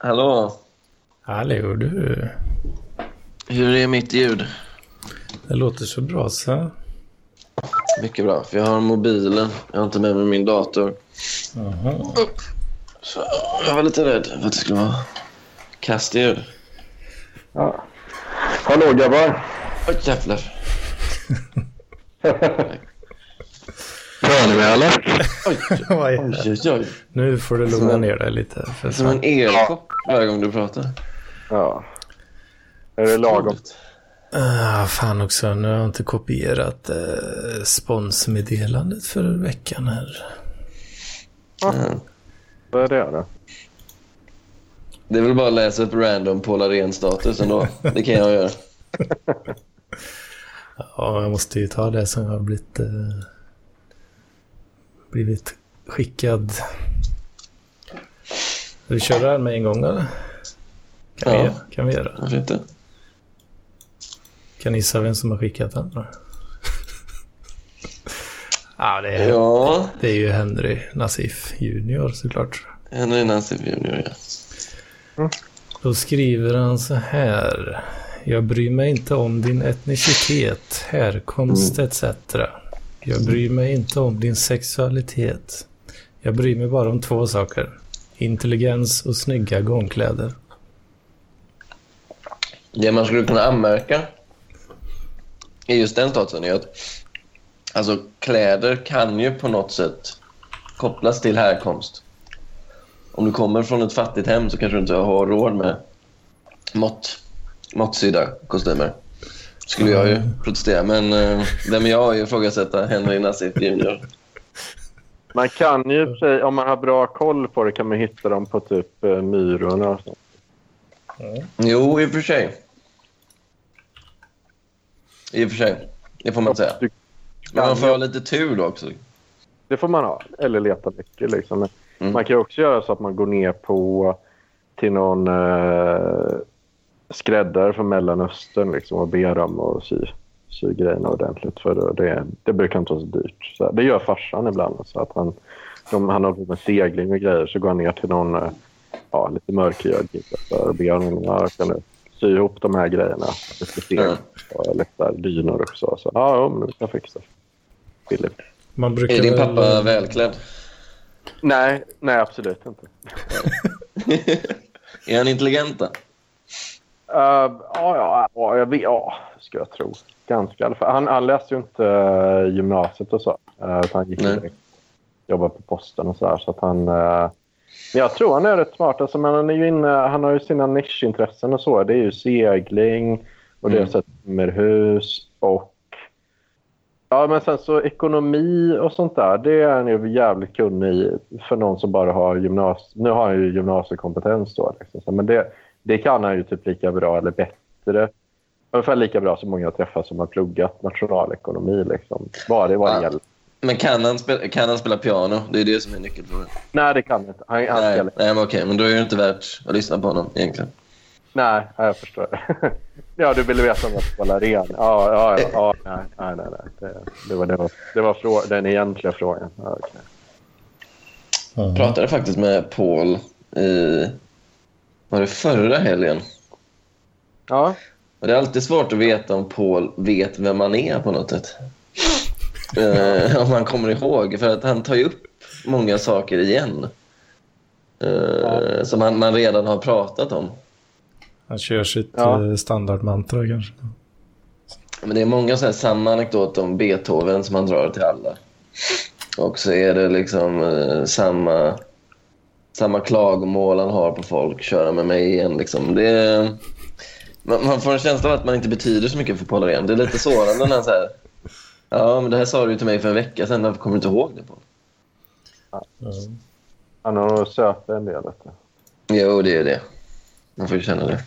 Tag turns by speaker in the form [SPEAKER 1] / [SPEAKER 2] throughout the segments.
[SPEAKER 1] Hallå?
[SPEAKER 2] Hallå du.
[SPEAKER 1] Hur är mitt ljud?
[SPEAKER 2] Det låter så bra så.
[SPEAKER 1] Mycket bra, för jag har mobilen. Jag har inte med mig min dator.
[SPEAKER 2] Jaha.
[SPEAKER 1] Så jag var lite rädd för att det skulle vara kastljud.
[SPEAKER 3] Ja. Hallå grabbar!
[SPEAKER 1] Oj, jävlar.
[SPEAKER 3] Hör ni mig eller?
[SPEAKER 1] Oj,
[SPEAKER 2] är
[SPEAKER 1] oj, oj. oj.
[SPEAKER 2] Nu får du lugna ner dig lite. För
[SPEAKER 1] Som en elchock varje gång du pratar.
[SPEAKER 3] Ja. Är det lagom?
[SPEAKER 2] Ah, fan också, nu har jag inte kopierat eh, sponsmeddelandet för veckan här.
[SPEAKER 1] Mm.
[SPEAKER 3] Vad är det då?
[SPEAKER 1] Det är väl bara att läsa upp random Paul Arén-status ändå. Det kan jag göra.
[SPEAKER 2] Ja, jag måste ju ta det som har blivit, eh, blivit skickad. Ska vi köra den med en gång eller? Kan,
[SPEAKER 1] Ja.
[SPEAKER 2] vi, kan vi göra?
[SPEAKER 1] Varför inte?
[SPEAKER 2] Kan ni gissa vem som har skickat den? då? ja, det är,
[SPEAKER 1] Ja,
[SPEAKER 2] det är ju Henry Nassif Junior såklart.
[SPEAKER 1] Henry Nassif Junior, ja.
[SPEAKER 2] Då skriver han så här. Jag bryr mig inte om din etnicitet, härkomst etc. Jag bryr mig inte om din sexualitet. Jag bryr mig bara om två saker. Intelligens och snygga gångkläder.
[SPEAKER 1] Det man skulle kunna anmärka i just den statusen är att alltså, kläder kan ju på något sätt kopplas till härkomst. Om du kommer från ett fattigt hem så kanske du inte har råd med mått, måttsydda kostymer. Skulle jag ju protestera, men uh, vem är jag att ifrågasätta Henry Nassif Junior?
[SPEAKER 3] Man kan ju, om man har bra koll på det, kan man hitta dem på typ eh, Myrorna och så.
[SPEAKER 1] Jo, i och för sig. I och för sig. Det får man säga. Men man får ha lite tur då också.
[SPEAKER 3] Det får man ha. Eller leta mycket. Liksom.
[SPEAKER 1] Mm.
[SPEAKER 3] Man kan också göra så att man går ner på till någon eh, skräddare från Mellanöstern liksom, och ber dem att sy, sy grejerna ordentligt. För det, det, brukar inte vara så dyrt. Så det gör farsan ibland. Så att han, de, han har på med segling och grejer så går han ner till någon eh, ja, lite mörkhyad kille och ber honom ja, kan du sy ihop de här grejerna. Lite segel
[SPEAKER 1] Mm.
[SPEAKER 3] och lite där dynor också. Så, ja, ja, men det kan fixa. Billigt.
[SPEAKER 2] Man brukar
[SPEAKER 1] Är din
[SPEAKER 2] väl-
[SPEAKER 1] pappa välklädd?
[SPEAKER 3] Nej, nej, absolut inte.
[SPEAKER 1] är han intelligent då?
[SPEAKER 3] Uh, ja, ja, ja, jag vet, ja, ska jag tro. Ganska i alla fall. Han, han läste ju inte uh, gymnasiet och så. Uh, han gick direkt jobbade på posten och så där. Så att han, uh, jag tror han är rätt smart. Alltså, men han, är ju inne, han har ju sina nischintressen och så. Det är ju segling och det är
[SPEAKER 1] Mm.
[SPEAKER 3] så här hus och Ja, men sen så ekonomi och sånt där, det är han ju jävligt kunnig i för någon som bara har gymnasie... Nu har han ju gymnasiekompetens då. Liksom. Men det, det kan han ju typ lika bra eller bättre. Ungefär lika bra som många jag träffat som har pluggat nationalekonomi. Liksom. Bara det det
[SPEAKER 1] Ja. Men kan han, spela, kan han spela piano? Det är det som är nyckelfrågan.
[SPEAKER 3] Nej, det kan han inte. Han, han
[SPEAKER 1] Nej, nej, men okej. Men då är det inte värt att lyssna på honom egentligen.
[SPEAKER 3] Nej, ja, jag förstår. ja, du ville veta om jag spelar ren. Ja, ja, ja, ja nej, nej, nej. nej. Det, det var, det var, det var frå- den egentliga frågan. Ja, okej.
[SPEAKER 2] Ja.
[SPEAKER 1] pratade faktiskt med Paul i... Var det förra helgen?
[SPEAKER 3] ja,
[SPEAKER 1] Och det är alltid svårt att veta om Paul vet vem man är på något sätt. Eh, om man kommer ihåg. För att han tar ju upp många saker igen. Eh, Som man, man redan har pratat om.
[SPEAKER 2] Han kör sitt
[SPEAKER 3] Ja.
[SPEAKER 2] eh, standardmantra kanske.
[SPEAKER 1] Men det är många så här samma anekdoter om Beethoven som han drar till alla. Och så är det liksom eh, samma, samma klagomål han har på folk. Köra med mig igen. Liksom. Det är, man, man får en känsla av att man inte betyder så mycket för Paul Arén. Det är lite sårande när han säger Ja, men det här sa du till mig för en vecka sedan. Varför kommer du inte ihåg det? Paul?
[SPEAKER 2] Ja.
[SPEAKER 3] han har nog sökt en del. Du.
[SPEAKER 1] Jo, det är det. Man får ju känna det.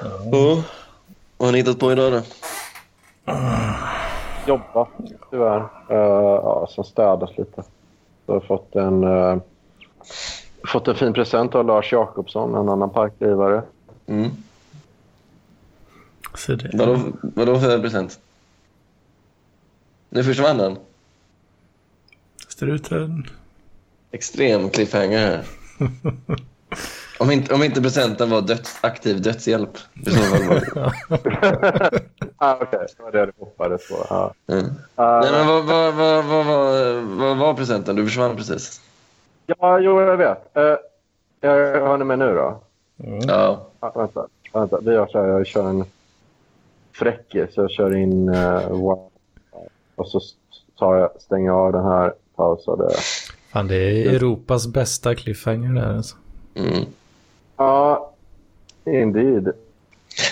[SPEAKER 1] Ja. Vad har ni hittat på idag då?
[SPEAKER 3] jobba, tyvärr. Uh, ja, sen städas lite. Har fått en, uh, fått en fin present av Lars Jakobsson, en annan parklivare.
[SPEAKER 1] Mm.
[SPEAKER 2] Så det,
[SPEAKER 1] Vadå, vadå för present? Nu försvann den.
[SPEAKER 2] struten.
[SPEAKER 1] Extrem cliffhanger här. Om inte, om inte presenten var döds, aktiv dödshjälp. I så fall var det.
[SPEAKER 3] ah, Okej, det var det du hoppades på. Ja.
[SPEAKER 1] Mm.
[SPEAKER 3] Ah,
[SPEAKER 1] Nej, men vad, vad, vad, vad, vad, vad var presenten? Du försvann precis.
[SPEAKER 3] ja, jo, jag vet. Uh, hör ni med nu då?
[SPEAKER 1] Ja.
[SPEAKER 3] Ah, vänta, vänta. Vi gör så här, jag kör en fräckis. Jag kör in uh, och så tar jag, stänger jag av den här pausade.
[SPEAKER 2] Fan, det är Europas bästa cliffhanger där alltså.
[SPEAKER 1] Mm.
[SPEAKER 3] Ja, indeed.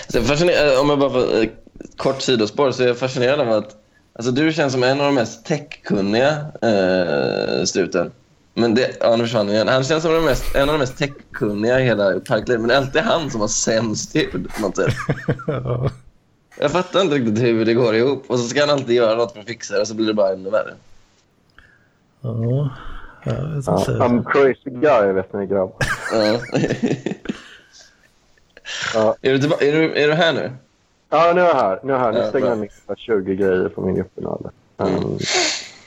[SPEAKER 1] Så jag är fascinerad, om jag bara får eh, kort sidospår så är jag fascinerad av att alltså, du känns som en av de mest techkunniga eh, struten. Men det, ja, nu försvann han igen. Han känns som den mest, en av de mest techkunniga i hela parklivet. Men det är alltid han som har sämst ljud på något sätt.
[SPEAKER 2] Ja.
[SPEAKER 1] Jag fattar inte riktigt hur det går ihop. Och så ska han alltid göra något för att fixa det och så blir det bara ännu värre.
[SPEAKER 2] Ja, jag vet
[SPEAKER 3] Ja,
[SPEAKER 2] inte.
[SPEAKER 3] I'm crazy guy, vet ni grabbar.
[SPEAKER 1] Ja.
[SPEAKER 3] Ja.
[SPEAKER 1] är, du är, du, är du här nu?
[SPEAKER 3] Ja, nu är jag här. Nu är jag här. Nu
[SPEAKER 1] Ja,
[SPEAKER 3] stänger jag ner 20 grejer på min. Um,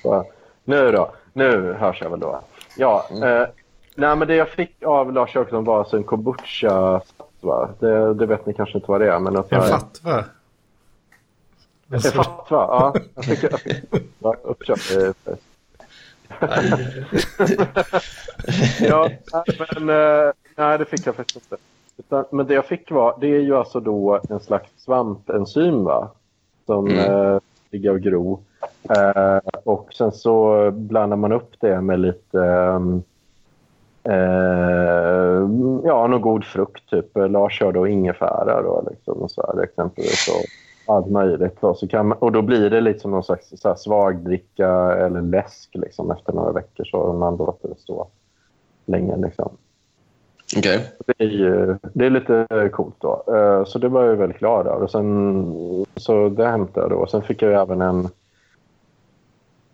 [SPEAKER 3] så, nu då. Nu hörs jag väl då. Ja, eh, nej, men det jag fick av Lars Jacobsson var alltså en kombucha va? Det, det vet ni kanske inte vad det är. Men alltså,
[SPEAKER 2] En fatwa.
[SPEAKER 3] En fatwa, ja. Jag fick, jag fick ja, uppköpt. eh, ja, nej, men eh, nej, det fick jag faktiskt inte. Utan, men det jag fick var, det är ju alltså då en slags svampenzym va? Som
[SPEAKER 1] Mm.
[SPEAKER 3] eh, ligger och gro. Eh, och sen så blandar man upp det med lite ehm, eh, ja, någon god frukt. Typ. Lars kör då ingefära då, liksom, och så här, exempelvis. Och allt möjligt. Och, så kan man, och då blir det lite som någon slags så här, svagdricka eller läsk liksom, efter några veckor. Så man låter det stå länge. Liksom.
[SPEAKER 1] Okej.
[SPEAKER 3] Det är, ju, det är lite coolt då. Eh, Så det var jag väldigt glad över. Sen, så det hämtade jag då. Sen fick jag även en...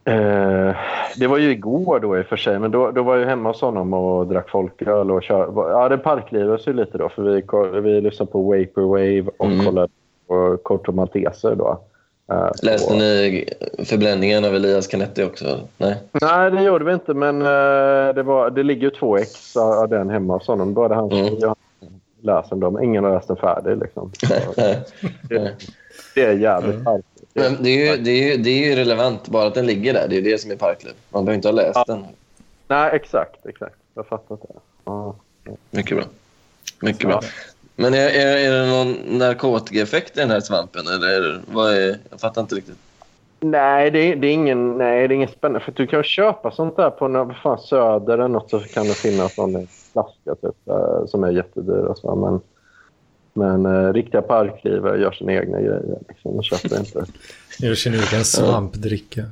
[SPEAKER 3] Eh, det var ju igår då i och för sig, men då, då var jag hemma hos honom och drack folköl och kör, Ja, det parklivades ju lite då, för vi, vi lyssnade på Vaporwave och
[SPEAKER 1] Mm.
[SPEAKER 3] kollade på Corto Malteser då. Eh,
[SPEAKER 1] Läste
[SPEAKER 3] på-
[SPEAKER 1] ni förbländningen av Elias Canetti också? Nej?
[SPEAKER 3] Nej, det gjorde vi inte, men eh, det, var, det ligger ju två ex av den hemma hos honom. Bara han
[SPEAKER 1] Mm.
[SPEAKER 3] jag läser dem. Ingen har läst den färdig. Liksom. Det, det är jävligt
[SPEAKER 2] Mm.
[SPEAKER 1] Men det är, ju, det, är ju, det är ju relevant, bara att den ligger där. Det är det som är Parkliv. Man behöver inte ha läst den.
[SPEAKER 3] Nej, exakt. exakt. Jag fattar det. Ja.
[SPEAKER 1] Mycket bra. Mycket bra. Men är, är, är det någon narkotikaeffekt i den här svampen? Eller är det, vad är, jag fattar inte riktigt.
[SPEAKER 3] Nej, det är, det är ingen, nej, det är ingen spännande. För du kan köpa sånt där på någon- fan, Söder eller något så kan det finnas någon flaska typ, eh, som är jättedyr. Och så, men men eh, riktiga parklivare gör sina egna grejer. Liksom, de köper inte.
[SPEAKER 2] Gör sin egen svampdricka.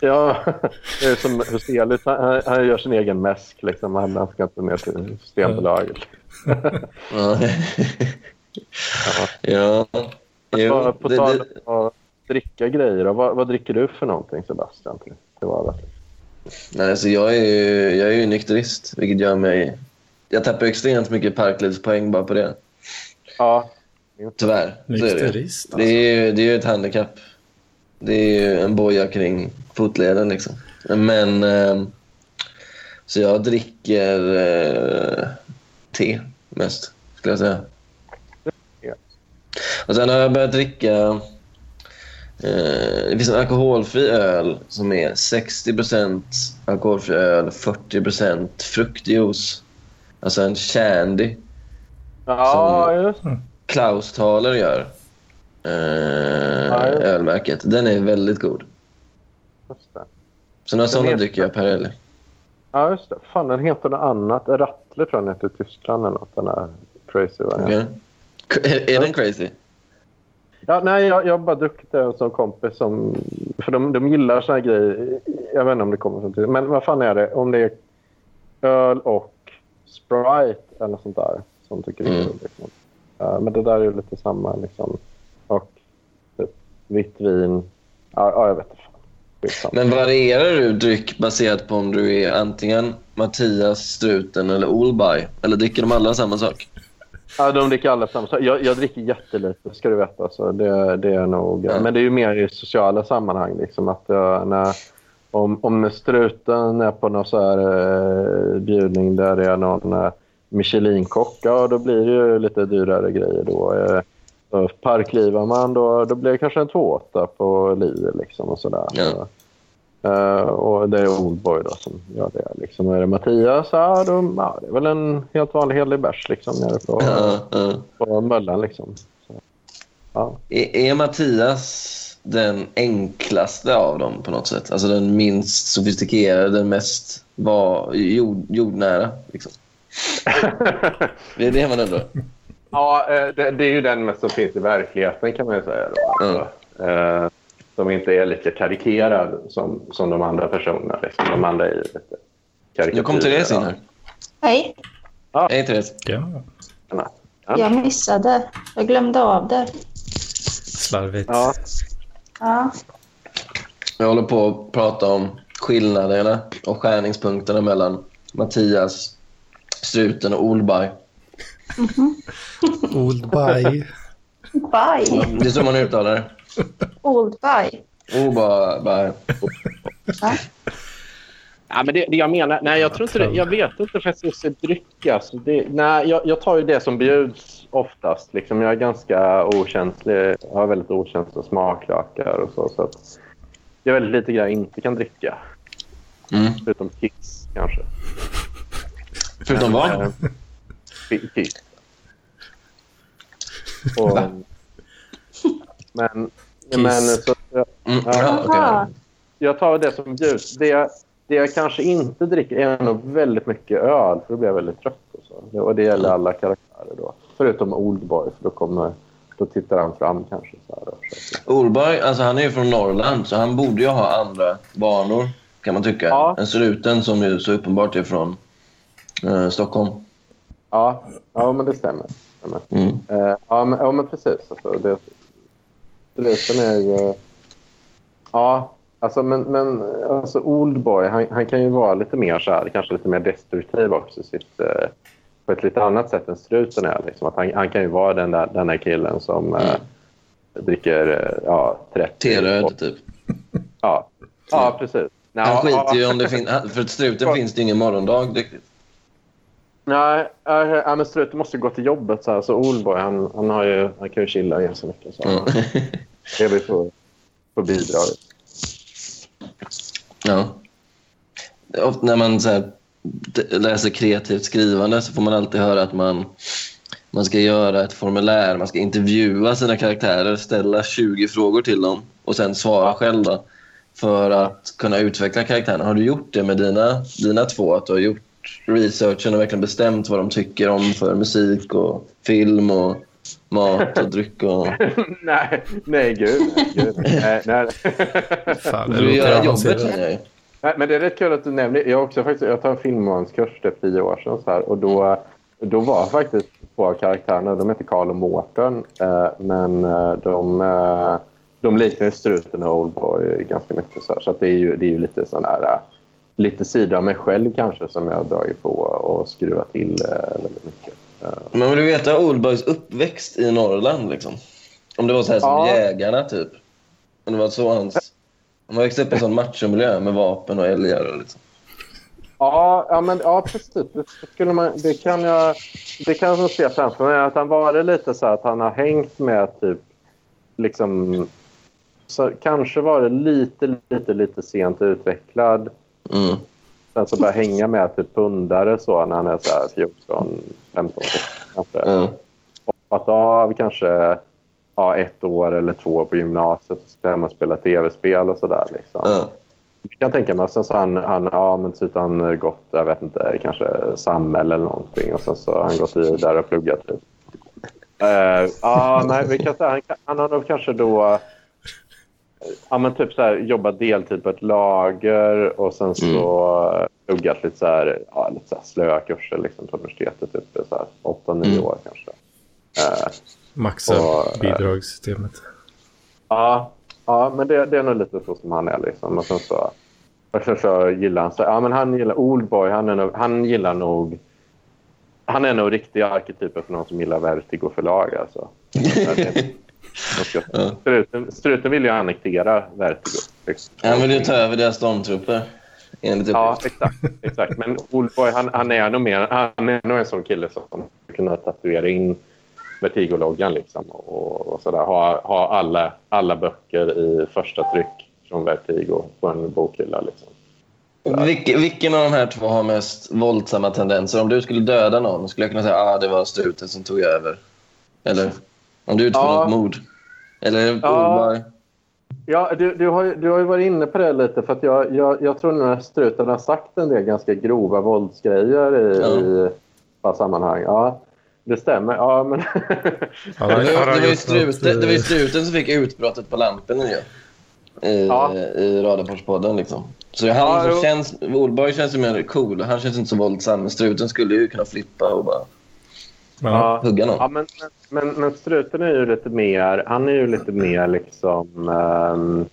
[SPEAKER 3] Ja, det är som Huselius. Han, han gör sin egen mäsk. Liksom. Han, han ska inte ner till Systembolaget.
[SPEAKER 1] Ja. ja.
[SPEAKER 3] På
[SPEAKER 1] det,
[SPEAKER 3] tal
[SPEAKER 1] det,
[SPEAKER 3] om att dricka grejer. Vad, vad dricker du för någonting, Sebastian? Till, till vardags?
[SPEAKER 1] nej, alltså jag, är ju, jag är ju nykterist, vilket gör mig... Jag tappar extremt mycket parklivspoäng bara på det.
[SPEAKER 3] Ja,
[SPEAKER 1] Tyvärr. det.
[SPEAKER 2] Nykterist
[SPEAKER 1] Det
[SPEAKER 2] alltså.
[SPEAKER 1] är ju det är ju ett handikapp. Det är ju en boja kring fotleden. Liksom. Men... Eh, så jag dricker eh, te mest, skulle jag säga.
[SPEAKER 3] Ja.
[SPEAKER 1] Och sen har jag börjat dricka... Eh, det finns en alkoholfri öl som är 60 alkoholfri öl, 40 fruktjuice. Alltså en shandy.
[SPEAKER 3] ja
[SPEAKER 1] Som-
[SPEAKER 3] just
[SPEAKER 1] Klaus Thaler gör. Eh,
[SPEAKER 3] Ja, det.
[SPEAKER 1] ölmärket. Den är väldigt god.
[SPEAKER 3] just det.
[SPEAKER 1] Så några sådana
[SPEAKER 3] heter-
[SPEAKER 1] dricker jag per helg.
[SPEAKER 3] Ja, just det. Fan, den heter något annat. Rattle tror jag den heter i Tyskland eller något. Den där crazy varianten.
[SPEAKER 1] Okej. Är, är den crazy?
[SPEAKER 3] Ja, nej, jag, jag har bara druckit det som kompis. Som, för de, de gillar såna här grejer. Jag vet inte om det kommer från. Men vad fan är det? Om det är öl och Sprite eller något sånt där. Som tycker det är
[SPEAKER 1] Mm.
[SPEAKER 3] Liksom. Ja, men det där är ju lite samma. Liksom. Och typ, vitt vin. Ja, ja jag vet inte.
[SPEAKER 1] Men varierar du dryck baserat på om du är antingen Mattias, Struten eller Olberg? Eller dricker de alla samma sak?
[SPEAKER 3] Ja, de dricker alla samma sak. Jag, jag dricker jättelite, ska du veta. Så det, det är nog...
[SPEAKER 1] Ja.
[SPEAKER 3] Men det är ju mer i sociala sammanhang. Liksom, att jag, när om, om struten är på någon så här eh, bjudning där det är någon eh, Michelin-kock, ja, då blir det ju lite dyrare grejer då. Eh, parklivar man då, då blir det kanske en tårta på liv liksom och sådär.
[SPEAKER 1] Ja.
[SPEAKER 3] Eh, och det är Oldboy då som gör det. Liksom. Är det Mattias, ja, då, ja, det är väl en helt vanlig helig bärs liksom, nere på,
[SPEAKER 1] Ja, ja.
[SPEAKER 3] på Möllan. Liksom. Så, ja.
[SPEAKER 1] Är, är Mattias den enklaste av dem på något sätt? Alltså den minst sofistikerade, den mest var, jord, jordnära? Liksom. Det är det man undrar.
[SPEAKER 3] Ja, eh, det, det är ju den som finns i verkligheten kan man ju säga. Då.
[SPEAKER 1] Mm.
[SPEAKER 3] Alltså, eh, som inte är lika karikerad som, som de andra personerna. Liksom. De andra är lite karikatyrer.
[SPEAKER 1] Nu kom Therese in här.
[SPEAKER 4] Hej,
[SPEAKER 1] Hej Therese.
[SPEAKER 2] Ja,
[SPEAKER 3] Ja.
[SPEAKER 4] jag missade. Jag glömde av det.
[SPEAKER 2] slarvigt.
[SPEAKER 3] Ja.
[SPEAKER 4] Ja,
[SPEAKER 1] Jag håller på att prata om skillnaderna och skärningspunkterna mellan Mattias, Struten och Olberg.
[SPEAKER 2] Old by.
[SPEAKER 4] bye.
[SPEAKER 1] Det är så man uttalar det.
[SPEAKER 4] Old bye.
[SPEAKER 1] Olberg.
[SPEAKER 4] Va?
[SPEAKER 3] Ja, men det, det jag menar, nej jag tror inte det, jag vet inte för att se dryck. Alltså. Det, nej, jag, jag tar ju det som bjuds oftast. Liksom, jag är ganska okänslig, jag har väldigt okänsliga smaklökar och så. så att det är väldigt lite grejer jag inte kan dricka.
[SPEAKER 1] Mm.
[SPEAKER 3] Förutom Kiss kanske.
[SPEAKER 1] Förutom vad?
[SPEAKER 3] Kiss. Och, men,
[SPEAKER 2] Kiss.
[SPEAKER 3] men så, jag,
[SPEAKER 1] Mm.
[SPEAKER 3] Ja.
[SPEAKER 1] Ja.
[SPEAKER 4] Jaha.
[SPEAKER 3] jag tar det som bjuds. Det, jag- det jag kanske inte dricker är nog väldigt mycket öl, för då blir jag väldigt trött. Och, så. och det gäller alla karaktärer då. Förutom Oldboy, för då, kommer, då tittar han fram kanske. Så här. Så
[SPEAKER 1] alltså han är ju från Norrland, så han borde ju ha andra vanor, kan man tycka.
[SPEAKER 3] Ja.
[SPEAKER 1] Än Struten som ju så uppenbart är från eh, Stockholm.
[SPEAKER 3] Ja, ja, men det stämmer. stämmer.
[SPEAKER 1] Mm.
[SPEAKER 3] Eh, ja, men, ja, men precis. Alltså, det, Struten är ju... Ja, alltså, men, men alltså, Oldboy, han, han kan ju vara lite mer så här, kanske lite mer destruktiv också. Sitt, eh, på ett lite annat sätt än Struten är. Liksom. Att han, han kan ju vara den där, den där killen som eh, dricker eh, ja, 30...
[SPEAKER 1] T-röd, typ.
[SPEAKER 3] Ja, ja precis.
[SPEAKER 1] Han skiter ju om det finns... För Struten finns det ingen morgondag riktigt.
[SPEAKER 3] Nej, äh, äh, men Struten måste gå till jobbet. Så, här. så Oldboy, han, han, har ju, han kan ju chilla ganska mycket. Så
[SPEAKER 1] Mm.
[SPEAKER 3] lever på, på bidrag.
[SPEAKER 1] Ja. Ofta när man så här, läser kreativt skrivande så får man alltid höra att man, man ska göra ett formulär, man ska intervjua sina karaktärer, ställa 20 frågor till dem och sen svara själv då, för att kunna utveckla karaktärerna. Har du gjort det med dina, dina två? Att du har gjort researchen och verkligen bestämt vad de tycker om för musik och film och mat och dryck? Och...
[SPEAKER 3] nej, nej gud. Nej, gud. nej, nej.
[SPEAKER 2] Fan, det
[SPEAKER 1] Du gör jobbet känner jag ju.
[SPEAKER 3] nej, men det är rätt kul att du nämner. Jag, har också faktiskt, jag tar en filmmanskurs för tio år sedan. Så här, och då, då var faktiskt två av karaktärerna, de heter Karl och Mårten, eh, men eh, de, eh, de liknar Struten och Oldboy ganska mycket. Så, här, så att det, är ju, det är ju lite sån här, eh, lite sida av mig själv kanske som jag har dragit på och skruvat till eh, väldigt mycket.
[SPEAKER 1] Men vill du veta Oldboys uppväxt i Norrland? Liksom? Om det var så här som
[SPEAKER 3] Ja.
[SPEAKER 1] jägarna, typ. Om det var så hans... Han växte upp i en sån machomiljö med vapen och älgar. Liksom.
[SPEAKER 3] Ja, ja, men, ja precis. Det, skulle man, det kan jag det kan jag se framför mig. Att han varit lite så att han har hängt med typ... Liksom, så kanske varit lite, lite, lite sent utvecklad.
[SPEAKER 1] Mm.
[SPEAKER 3] Sen så börjar hänga med typ pundare så när han är så här 14, 15 år. Kanske.
[SPEAKER 1] Mm.
[SPEAKER 3] Hoppat av kanske ja, ett år eller två på gymnasiet och ska hem och spela tv-spel och sådär. Liksom.
[SPEAKER 1] Ja.
[SPEAKER 3] Jag kan tänka mig. Sen så han, han, ja, men typ han gått, jag vet inte, kanske samhälle eller någonting. Och sen så har han gått vidare och pluggat. Typ. Uh, ja, nej, vi kan säga, han, han har nog kanske då ja, men typ så här, jobbat deltid på ett lager och sen så mm. pluggat lite, så här, ja, lite så här slöa kurser liksom, på universitetet. Typ, så här, 8-9
[SPEAKER 1] Mm.
[SPEAKER 3] år kanske. Eh,
[SPEAKER 2] Maxa
[SPEAKER 3] Och, eh,
[SPEAKER 2] bidragssystemet.
[SPEAKER 3] Ja, ja men det, det är nog lite så som han är. Liksom. Och sen så, och sen så gillar han... Så, ja, men han gillar Oldboy. Han, är nog, han gillar nog... Han är nog riktiga arketyper för någon som gillar Vertigo förlag. Alltså.
[SPEAKER 1] Ja.
[SPEAKER 3] struten, struten vill ju annektera Vertigo.
[SPEAKER 1] Han vill ju ta över deras stormtrupper. Enligt
[SPEAKER 3] Ja, exakt. exakt. Men Oldboy, han, han är nog mer, han är nog en sån kille som skulle kunna tatuera in Vertigo-loggan liksom, och, och sådär. Ha, ha alla, alla böcker i första tryck från Vertigo på en bokhylla. Liksom.
[SPEAKER 1] Vilke, vilken av de här två har mest våldsamma tendenser? Om du skulle döda någon skulle jag kunna säga att ah, det var struten som tog över. Eller om du utför
[SPEAKER 3] Ja.
[SPEAKER 1] något mord. Eller
[SPEAKER 3] Ja.
[SPEAKER 1] Oldboy.
[SPEAKER 3] Ja, du, du, har, ju- du har ju varit inne på det lite. för att Jag, jag, jag tror nog att struten har sagt en del ganska grova våldsgrejer i,
[SPEAKER 1] Ja.
[SPEAKER 3] i alla sammanhang. Ja, det stämmer. Ja, men...
[SPEAKER 2] Ja,
[SPEAKER 1] Det det, var ju struten, det var ju struten som fick utbrottet på lampen ju. I,
[SPEAKER 3] Ja.
[SPEAKER 1] i. Liksom. Så han
[SPEAKER 3] Ja,
[SPEAKER 1] som känns, Oldboy känns ju mer cool. Han känns inte så våldsam. Men struten skulle ju kunna flippa och bara
[SPEAKER 2] Ja.
[SPEAKER 1] hugga någon.
[SPEAKER 3] Ja, men, men, men struten är ju lite mer... Han är ju lite mer liksom... ehm,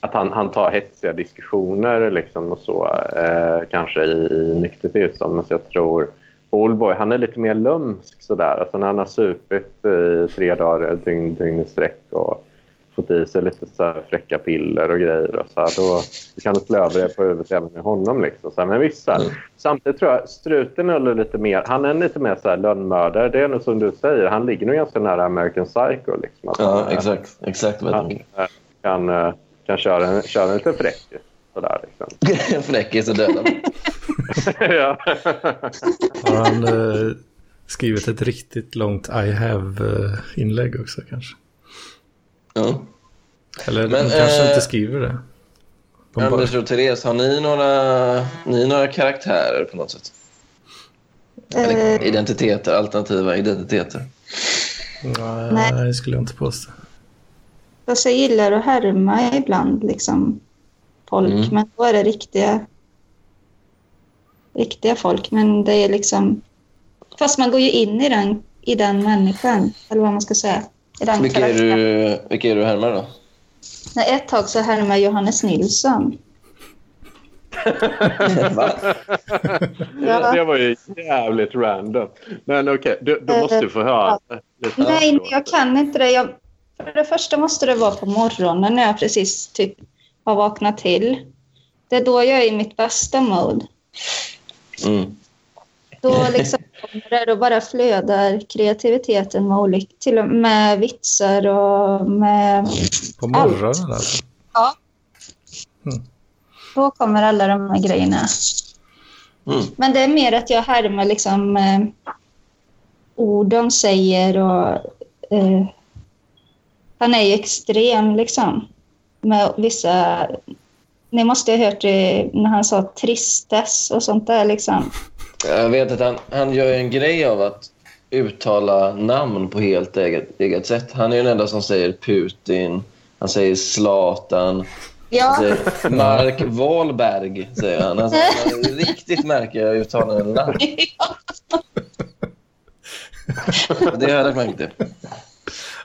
[SPEAKER 3] att han, han tar hetsiga diskussioner liksom och så. Eh, kanske i, i nykter tillstånd. Men så jag tror... Oldboy, han är lite mer lömsk sådär. Alltså när han har supit i tre dagar, dygn, dygn i sträck och fått i sig lite så här fräcka piller och grejer. Och så här, då kan det slå över det på huvudet även med honom. Liksom. Så här, men vissa.
[SPEAKER 1] Mm.
[SPEAKER 3] Samtidigt tror jag struten är lite mer, han är lite mer så här lönnmördare. Det är nog som du säger, han ligger nog ganska nära American Psycho. Liksom. Att
[SPEAKER 1] Ja,
[SPEAKER 3] han,
[SPEAKER 1] exakt. Exakt vad
[SPEAKER 3] Han eh, kan, eh, kan köra, en, köra en liten fräckis. Sådär, liksom.
[SPEAKER 1] En fräckis och döda
[SPEAKER 3] ja.
[SPEAKER 2] Har han eh, skrivit ett riktigt långt I have-inlägg också kanske?
[SPEAKER 1] Ja.
[SPEAKER 2] Eller
[SPEAKER 1] Men,
[SPEAKER 2] de kanske
[SPEAKER 1] eh,
[SPEAKER 2] inte skriver det. De bara,
[SPEAKER 1] Anders och Therese, har ni några, ni några karaktärer på något sätt? Eller
[SPEAKER 4] Eh,
[SPEAKER 1] identiteter, alternativa identiteter?
[SPEAKER 2] nej,
[SPEAKER 4] Nej.
[SPEAKER 2] det skulle jag inte påstå.
[SPEAKER 4] fast jag gillar att härma ibland liksom folk,
[SPEAKER 1] Mm.
[SPEAKER 4] men då är det riktiga riktiga folk. Men det är liksom... Fast man går ju in i den, i den människan, eller vad man ska säga.
[SPEAKER 1] Vilka är, du, vilka är du härmar då?
[SPEAKER 4] Nej, Ett tag så härmade Johannes Nilsson. Ja.
[SPEAKER 3] Det var ju jävligt random. Men okej, du, då måste du få höra. lite
[SPEAKER 4] Nej,
[SPEAKER 3] efteråt.
[SPEAKER 4] jag kan inte det. Jag, för det första måste det vara på morgonen när jag precis typ har vaknat till. Det är då jag är i mitt bästa mode.
[SPEAKER 1] Mm.
[SPEAKER 4] Då liksom kommer det, då bara flödar kreativiteten med, olika, till och med vitsar och med...
[SPEAKER 2] På morgonen alltså.
[SPEAKER 4] Då kommer alla de här grejerna.
[SPEAKER 1] Mm.
[SPEAKER 4] Men det är mer att jag härmar liksom eh, ord de säger och eh, han är ju extrem liksom med vissa ni måste ha hört det när han sa tristess och sånt där liksom.
[SPEAKER 1] Jag vet att han, han gör en grej av att uttala namn på helt eget, eget sätt. Han är ju den enda som säger Putin, han säger Zlatan,
[SPEAKER 4] Ja,
[SPEAKER 1] säger Mark Wahlberg, säger han. Alltså, han har riktigt märkliga uttalanden namn. Det har jag lagt märke till.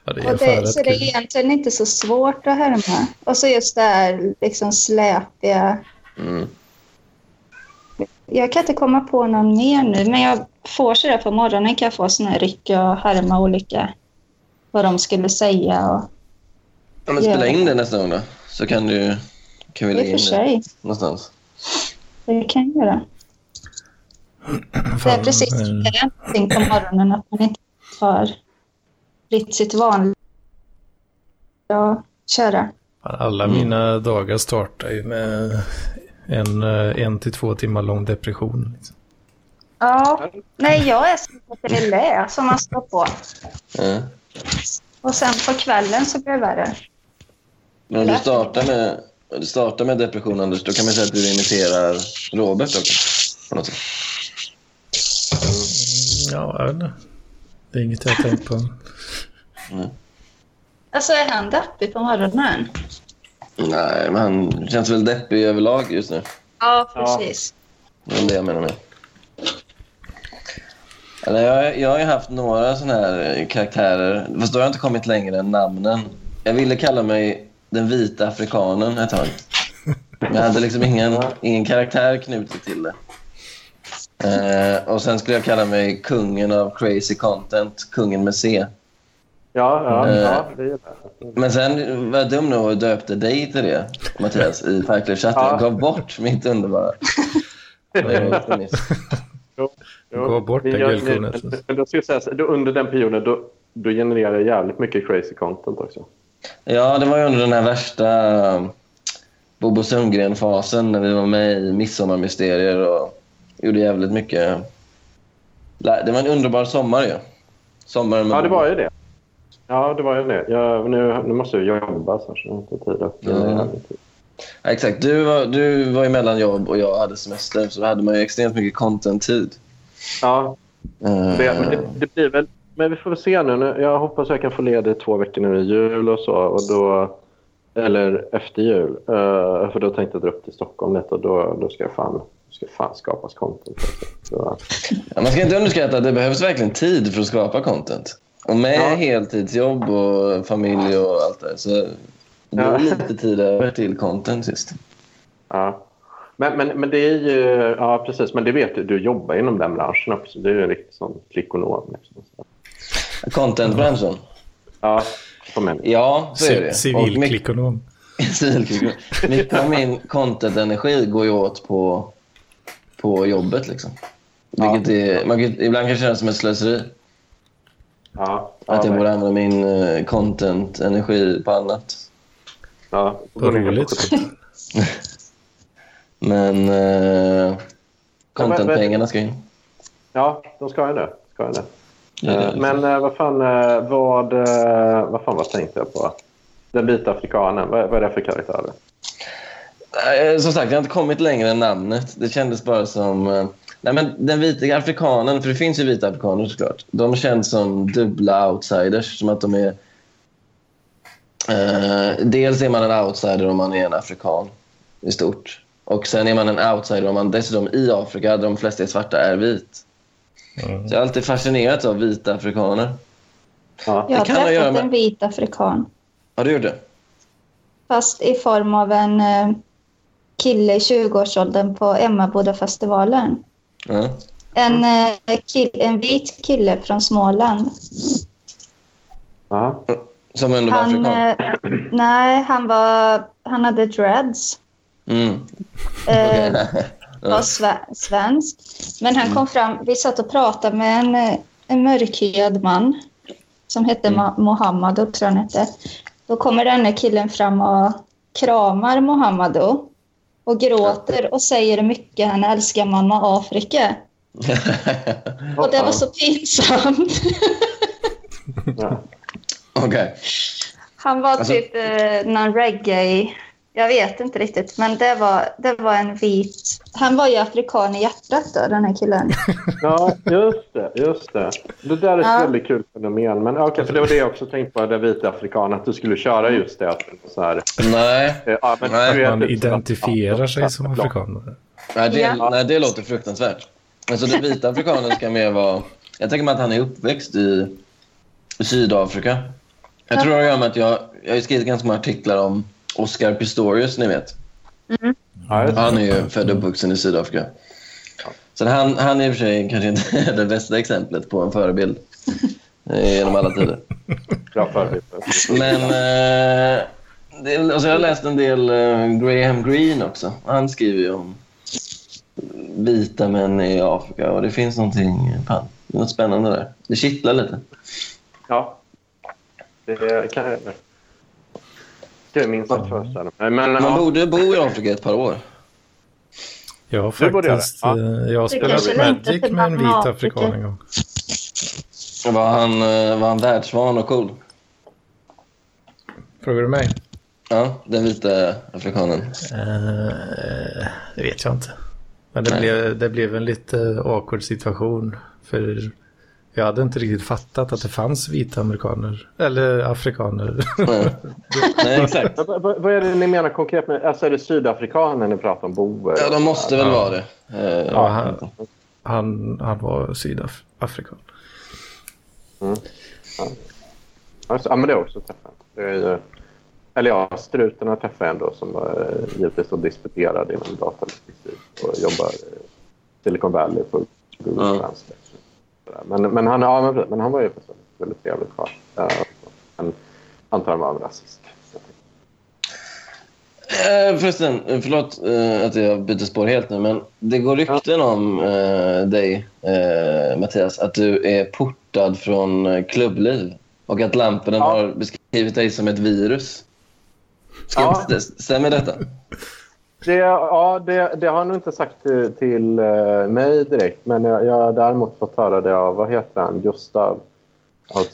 [SPEAKER 2] Ja, det är
[SPEAKER 4] det, så det är egentligen inte så svårt att härma. Och så just det här liksom släpiga.
[SPEAKER 1] Mm.
[SPEAKER 4] Jag kan inte komma på någon mer nu, men jag får sådär på morgonen kan jag få såna här ryck och härma olika vad de skulle säga. Och,
[SPEAKER 1] Ja, men spela in det nästa gång då, så kan, du, kan vi lägga in det
[SPEAKER 4] sig,
[SPEAKER 1] någonstans.
[SPEAKER 4] det kan jag göra. Det är precis någonting på morgonen att man inte tar fritt sitt vanliga och köra.
[SPEAKER 2] Alla
[SPEAKER 1] Mm.
[SPEAKER 2] mina dagar startar ju med en, eh, en till två timmar lång depression. Liksom.
[SPEAKER 4] Ja, nej jag är som ett relä som man står på.
[SPEAKER 1] Ja.
[SPEAKER 4] Och sen på kvällen så blir det värre.
[SPEAKER 1] Men om du startar med, du startar med depression, Anders, då kan man säga att du imiterar Robert också. På något sätt.
[SPEAKER 2] Ja, jag vet inte. Det är inget jag har tänkt på.
[SPEAKER 4] Alltså är han deppig på morgonen?
[SPEAKER 1] Nej, men han känns väl deppig överlag just nu.
[SPEAKER 4] Ja, precis.
[SPEAKER 1] Det är det jag menar med. Eller jag, jag har ju haft några såna här karaktärer, fast då har jag inte kommit längre än namnen. Jag ville kalla mig den vita afrikanen ett tag. Men jag hade liksom ingen, ingen karaktär knutet till det. Eh, och sen skulle jag kalla mig kungen av crazy content, kungen med C.
[SPEAKER 3] Ja, ja,
[SPEAKER 1] Eh.
[SPEAKER 3] ja det gillar jag.
[SPEAKER 1] Men sen var jag dum nog och döpte dig till det, Mattias, i Parklivschatten.
[SPEAKER 3] Ja.
[SPEAKER 1] Jag gav bort mitt underbara. Det.
[SPEAKER 3] Jo,
[SPEAKER 2] Gå bort det guldkornet.
[SPEAKER 3] Men men då ska jag säga, så- då, under den perioden då, då genererar jag jävligt mycket crazy content också.
[SPEAKER 1] Ja, det var ju under den här värsta um, Bobo Sundgren-fasen när vi var med i Midsommarmysterier och gjorde jävligt mycket. Det var en underbar sommar ju. Sommaren med
[SPEAKER 3] Ja, det var ju det. Ja, det var ju det. Jag, nu, nu måste jag jobba så jag har inte tid att tid.
[SPEAKER 1] Ja, exakt. Du var, du var ju mellan jobb och jag hade semester så då hade man ju extremt mycket content-tid.
[SPEAKER 3] Ja,
[SPEAKER 1] Eh,
[SPEAKER 3] det, det, blir väl... Men vi får väl se nu. Jag hoppas jag kan få ledigt två veckor nu i jul och så. Och då, eller efter jul. Eh, för då tänkte jag dra upp till Stockholm lite och då, då ska jag fan, ska fan skapas content. Så,
[SPEAKER 1] Ja, man ska inte underskatta att det behövs verkligen tid för att skapa content. Och med
[SPEAKER 3] Ja.
[SPEAKER 1] heltidsjobb och familj och allt det så det
[SPEAKER 3] Ja.
[SPEAKER 1] går lite tid över till content sist.
[SPEAKER 3] ja. Men, men, men det är ju... Ja, precis. Men det vet du. Du jobbar inom den branschen också. Du är en riktig sån klickonom. Liksom.
[SPEAKER 1] Contentbranschen?
[SPEAKER 3] Ja.
[SPEAKER 1] Ja, så är det.
[SPEAKER 2] Civilklickonom.
[SPEAKER 1] Civilklickonom. Mycket av min content-energi går ju åt på, på jobbet. Liksom. Vilket är, man kan, ibland kan det kännas som ett slöseri.
[SPEAKER 3] Ja,
[SPEAKER 1] Att jag
[SPEAKER 3] ja,
[SPEAKER 1] borde använda min eh, content-energi på annat.
[SPEAKER 3] ja.
[SPEAKER 2] Vad roligt.
[SPEAKER 1] Men eh, content-pengarna ska in.
[SPEAKER 3] Ja, de ska ju det. Ska ju det.
[SPEAKER 1] Ja, det
[SPEAKER 3] Eh, Men eh, vad fan, eh, vad, vad fan vad tänkte jag på? Den vita afrikanen, vad, vad är det för karaktär?
[SPEAKER 1] Som sagt, jag har inte kommit längre än namnet. Det kändes bara som... Nej, men den vita afrikanen, för det finns ju vita afrikaner såklart. De känns som dubbla outsiders. Som att de är... Eh, dels är man en outsider om man är en afrikan i stort. Och sen är man en outsider om man dessutom i Afrika, där de flesta är svarta, är vit.
[SPEAKER 2] Mm.
[SPEAKER 1] Så jag har alltid fascinerats av vita afrikaner.
[SPEAKER 3] Ja.
[SPEAKER 4] Jag har
[SPEAKER 1] kan ha att göra
[SPEAKER 4] träffat
[SPEAKER 1] med-
[SPEAKER 4] en vit afrikan.
[SPEAKER 1] Har du gjort det?
[SPEAKER 4] Fast i form av en eh, kille i 20-årsåldern på Emmabodafestivalen.
[SPEAKER 1] Ja.
[SPEAKER 4] En, eh, kill, en vit kille från Småland.
[SPEAKER 3] Ja.
[SPEAKER 1] Som ändå var
[SPEAKER 4] Han,
[SPEAKER 1] afrikan?
[SPEAKER 4] eh, nej, han, var, han hade dreads.
[SPEAKER 1] Mm.
[SPEAKER 4] Eh, var sve, svensk. Men han kom fram, vi satt och pratade med en, eh, en mörkhyad man som hette Ma- Mohammedo, tror jag han hette. Då kommer denne killen fram och kramar Mohammedo och gråter och säger hur mycket han älskar mamma Afrika. Och det var så pinsamt.
[SPEAKER 1] Okej.
[SPEAKER 4] Han var
[SPEAKER 1] Alltså-
[SPEAKER 4] typ eh, någon reggae... Jag vet inte riktigt, men det var, det var en vit... Han var ju afrikan i hjärtat då, den här killen.
[SPEAKER 3] ja, just det. Just det. det där är ett
[SPEAKER 4] Ja.
[SPEAKER 3] väldigt kul fenomen. Men okej, för det var det jag också tänkte på, den vita afrikanen. Att du skulle köra just det. Så här,
[SPEAKER 1] Nej.
[SPEAKER 3] eh, ja, men
[SPEAKER 1] Nej,
[SPEAKER 3] vet
[SPEAKER 2] Man identifierar sig som
[SPEAKER 3] ja,
[SPEAKER 2] afrikaner.
[SPEAKER 1] Nej, det,
[SPEAKER 4] Ja.
[SPEAKER 1] nej, det låter fruktansvärt. Alltså, den vita afrikanen ska mer vara... Jag tänker mig att han är uppväxt i, i Sydafrika. Jag tror det har att göra med att jag, jag har skrivit ganska många artiklar om Oscar Pistorius, ni vet.
[SPEAKER 3] Det.
[SPEAKER 1] Han är ju född och uppvuxen i Sydafrika. Så han, han är i och för sig kanske inte det bästa exemplet på en förebild eh, genom alla tider. Men eh, det, alltså jag har läst en del eh, Graham Greene också. Han skriver ju om vita män i Afrika och det finns någonting fan, något spännande där. Det kittlar lite.
[SPEAKER 3] Ja. Det kan jag... Det är minst sagt föreställa mig. Men,
[SPEAKER 1] Man
[SPEAKER 3] ja.
[SPEAKER 1] borde bo i Afrika ett par år.
[SPEAKER 2] Jag har faktiskt
[SPEAKER 3] Ja.
[SPEAKER 2] eh, jag spelat Magic med en vit
[SPEAKER 4] Afrika.
[SPEAKER 2] afrikan en gång.
[SPEAKER 1] Var han, eh, var han världsvan och cool?
[SPEAKER 2] Frågar du mig?
[SPEAKER 1] Ja, den vita afrikanen.
[SPEAKER 2] Eh, det vet jag inte. Men det
[SPEAKER 1] Nej.
[SPEAKER 2] blev, det blev en lite awkward situation. För jag hade inte riktigt fattat att det fanns vita amerikaner. Eller afrikaner.
[SPEAKER 1] Nej, Nej exakt.
[SPEAKER 3] Vad- vad är det ni menar konkret med... Alltså är det sydafrikaner ni pratar om? Boer?
[SPEAKER 1] Ja, de måste väl
[SPEAKER 2] Ja.
[SPEAKER 1] vara det. Eh,
[SPEAKER 2] ja, han, han, han var sydafrikan.
[SPEAKER 3] Alltså, ja, men det är också träffat. Det är ju... Eller ja, strutarna träffar jag ändå som uh, givetvis är disputerad inom datalogistik och jobbar i Silicon Valley på Google
[SPEAKER 1] Ja.
[SPEAKER 3] Translate. Men, men, han, ja, men, men han var ju väldigt trevlig karl. Ja, Men antar han var en rasist.
[SPEAKER 1] Eh, förresten, eh, förlåt eh, att jag byter spår helt nu, men det går rykten om eh, dig, eh, Mattias, att du är portad från eh, klubbliv och att Lampen
[SPEAKER 3] Ja.
[SPEAKER 1] har beskrivit dig som ett virus. Ska
[SPEAKER 3] Ja.
[SPEAKER 1] st- Stämmer detta?
[SPEAKER 3] Det, ja, det, det har han nog inte sagt till, till eh, mig direkt, men jag, jag har däremot fått höra det av, vad heter han, Gustav?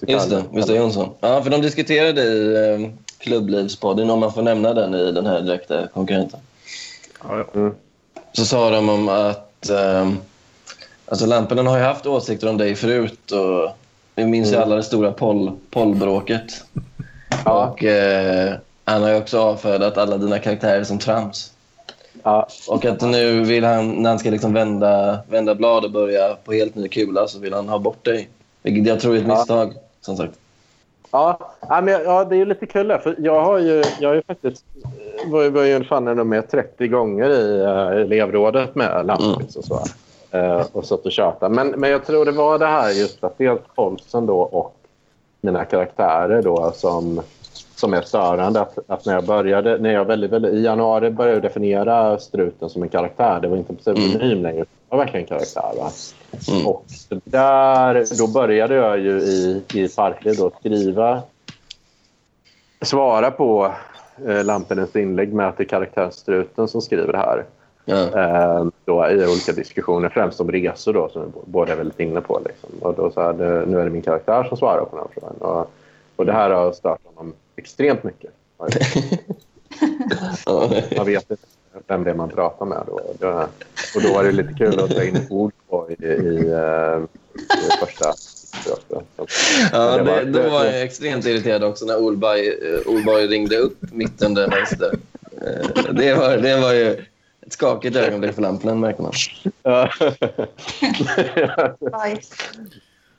[SPEAKER 1] Just det, Gustav Jonsson. Ja, för de diskuterade i eh, klubblivspodden, om man får nämna den i den här direkta konkurrenten.
[SPEAKER 2] Ja, ja.
[SPEAKER 3] Mm.
[SPEAKER 1] Så sa de om att eh, alltså Lampinen har ju haft åsikter om dig förut och vi minns ju
[SPEAKER 3] Mm.
[SPEAKER 1] alla det stora poll, pollbråket.
[SPEAKER 3] Ja.
[SPEAKER 1] Och eh, han har ju också avfärdat alla dina karaktärer som trams.
[SPEAKER 3] Ja,
[SPEAKER 1] Och att nu vill han, när han ska liksom vända, vända blad och börja på helt ny kula så vill han ha bort dig. Vilket jag tror är ett
[SPEAKER 3] Ja.
[SPEAKER 1] misstag, som sagt.
[SPEAKER 3] Ja, ja, men, ja, det är ju lite kul där, för jag har ju, jag har ju faktiskt eh, var ju, var ju fan ändå med 30 gånger i uh, elevrådet med Lampis och så. Uh, och satt och tjatade. Men, men jag tror det var det här just att dels Paulsen då och mina karaktärer då som, som är störande. Att, att när jag började, när jag väldigt, väldigt, i januari började definiera struten som en karaktär. Det var inte pseudonym längre. Det var verkligen en karaktär. Va?
[SPEAKER 1] Mm.
[SPEAKER 3] Och där, då började jag ju i, i Farkliv då skriva, svara på eh, Lampinens inlägg med att det är karaktärsstruten som skriver det här.
[SPEAKER 1] Ja.
[SPEAKER 3] Eh, då, I olika diskussioner, främst om resor då, som vi båda är väldigt inne på. Liksom. Och då så här, nu är det min karaktär som svarar på den här frågan. Och, och det här har stört honom extremt mycket. Man vet inte vem det är man pratar med. Då. Och då var det lite kul att ta in ord på i, i, eh, i första.
[SPEAKER 1] Ja,
[SPEAKER 3] Det var-
[SPEAKER 1] det, då var jag extremt irriterad också när Olberg, eh, Olberg ringde upp mitt under vänster. Eh, Det var, det var ju ett skakigt ögonblick för Lampinen, märker man.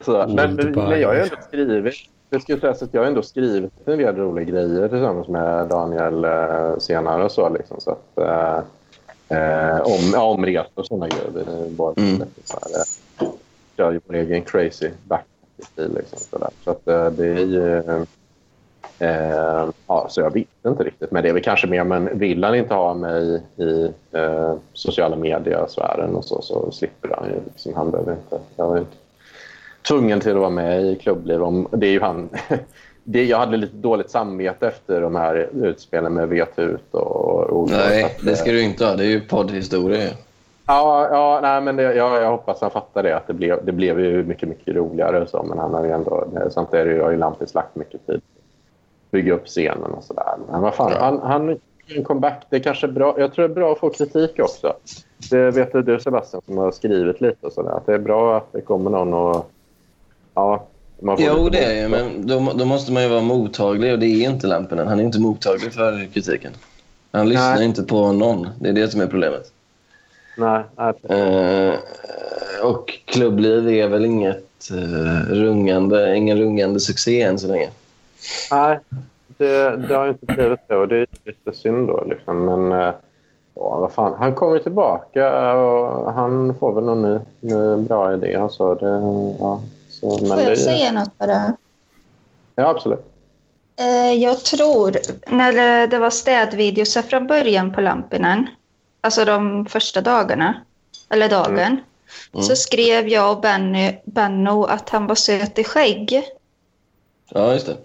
[SPEAKER 3] Så, men, men jag har ju ändå skrivit det ska ju sägas att jag har ändå skrivit en del roliga grejer tillsammans med Daniel eh, senare. Och så, liksom, så att, eh, eh, om, ja, om resor och sådana grejer. Är bara
[SPEAKER 1] Mm.
[SPEAKER 3] så här, eh, kör ju vår egen crazy back-stil. Liksom, så där. så att, eh, det är ju... Eh, ja, så jag vet inte riktigt. Men det är väl kanske mer, men vill han inte ha mig i eh, sociala medier-sfären och så, så slipper han ju. Liksom, han behöver inte. Jag ju inte tvungen till att vara med i klubbliv. Om, det är ju han. Det, jag hade lite dåligt samvete efter de här utspelen med Vetut och Olof.
[SPEAKER 1] Nej,
[SPEAKER 3] Att,
[SPEAKER 1] det ska du inte ha. Det är ju poddhistoria.
[SPEAKER 3] Ja, ja nej, men det, ja, jag hoppas han fattar det. Att det, blev, det blev ju mycket, mycket roligare. Och så, men han har ju ändå, samtidigt har ju Lampis lagt mycket tid bygga upp scenen och sådär. Men vad fan,
[SPEAKER 1] Ja.
[SPEAKER 3] han, han en comeback. Det är kanske bra. Jag tror det är bra att få kritik också. Det vet du Sebastian som har skrivit lite och sådär. Att det är bra att det kommer någon och... Ja, man får
[SPEAKER 1] Jo, det är ju, men då, då måste man ju vara mottaglig och det är inte Lampinen. Han är inte mottaglig för kritiken. Han lyssnar
[SPEAKER 3] Nej.
[SPEAKER 1] inte på någon. Det är det som är problemet.
[SPEAKER 3] Nej, nej.
[SPEAKER 1] Eh, och klubbliv är väl inget eh, rungande, ingen rungande succé än så länge.
[SPEAKER 3] nej det, det har inte blivit och det är lite synd då. Liksom. Men eh, vad fan. han kommer tillbaka och han får väl någon ny, ny bra idé. Alltså, det, ja, så,
[SPEAKER 4] Får
[SPEAKER 3] det,
[SPEAKER 4] jag säga något bara?
[SPEAKER 3] Ja, absolut.
[SPEAKER 4] Eh, Jag tror, när det var städvideos från början på Lampinen, alltså de första dagarna, eller dagen,
[SPEAKER 1] Mm.
[SPEAKER 4] så skrev jag och Benny, Benno att han var söt i skägg.
[SPEAKER 1] Ja, just det.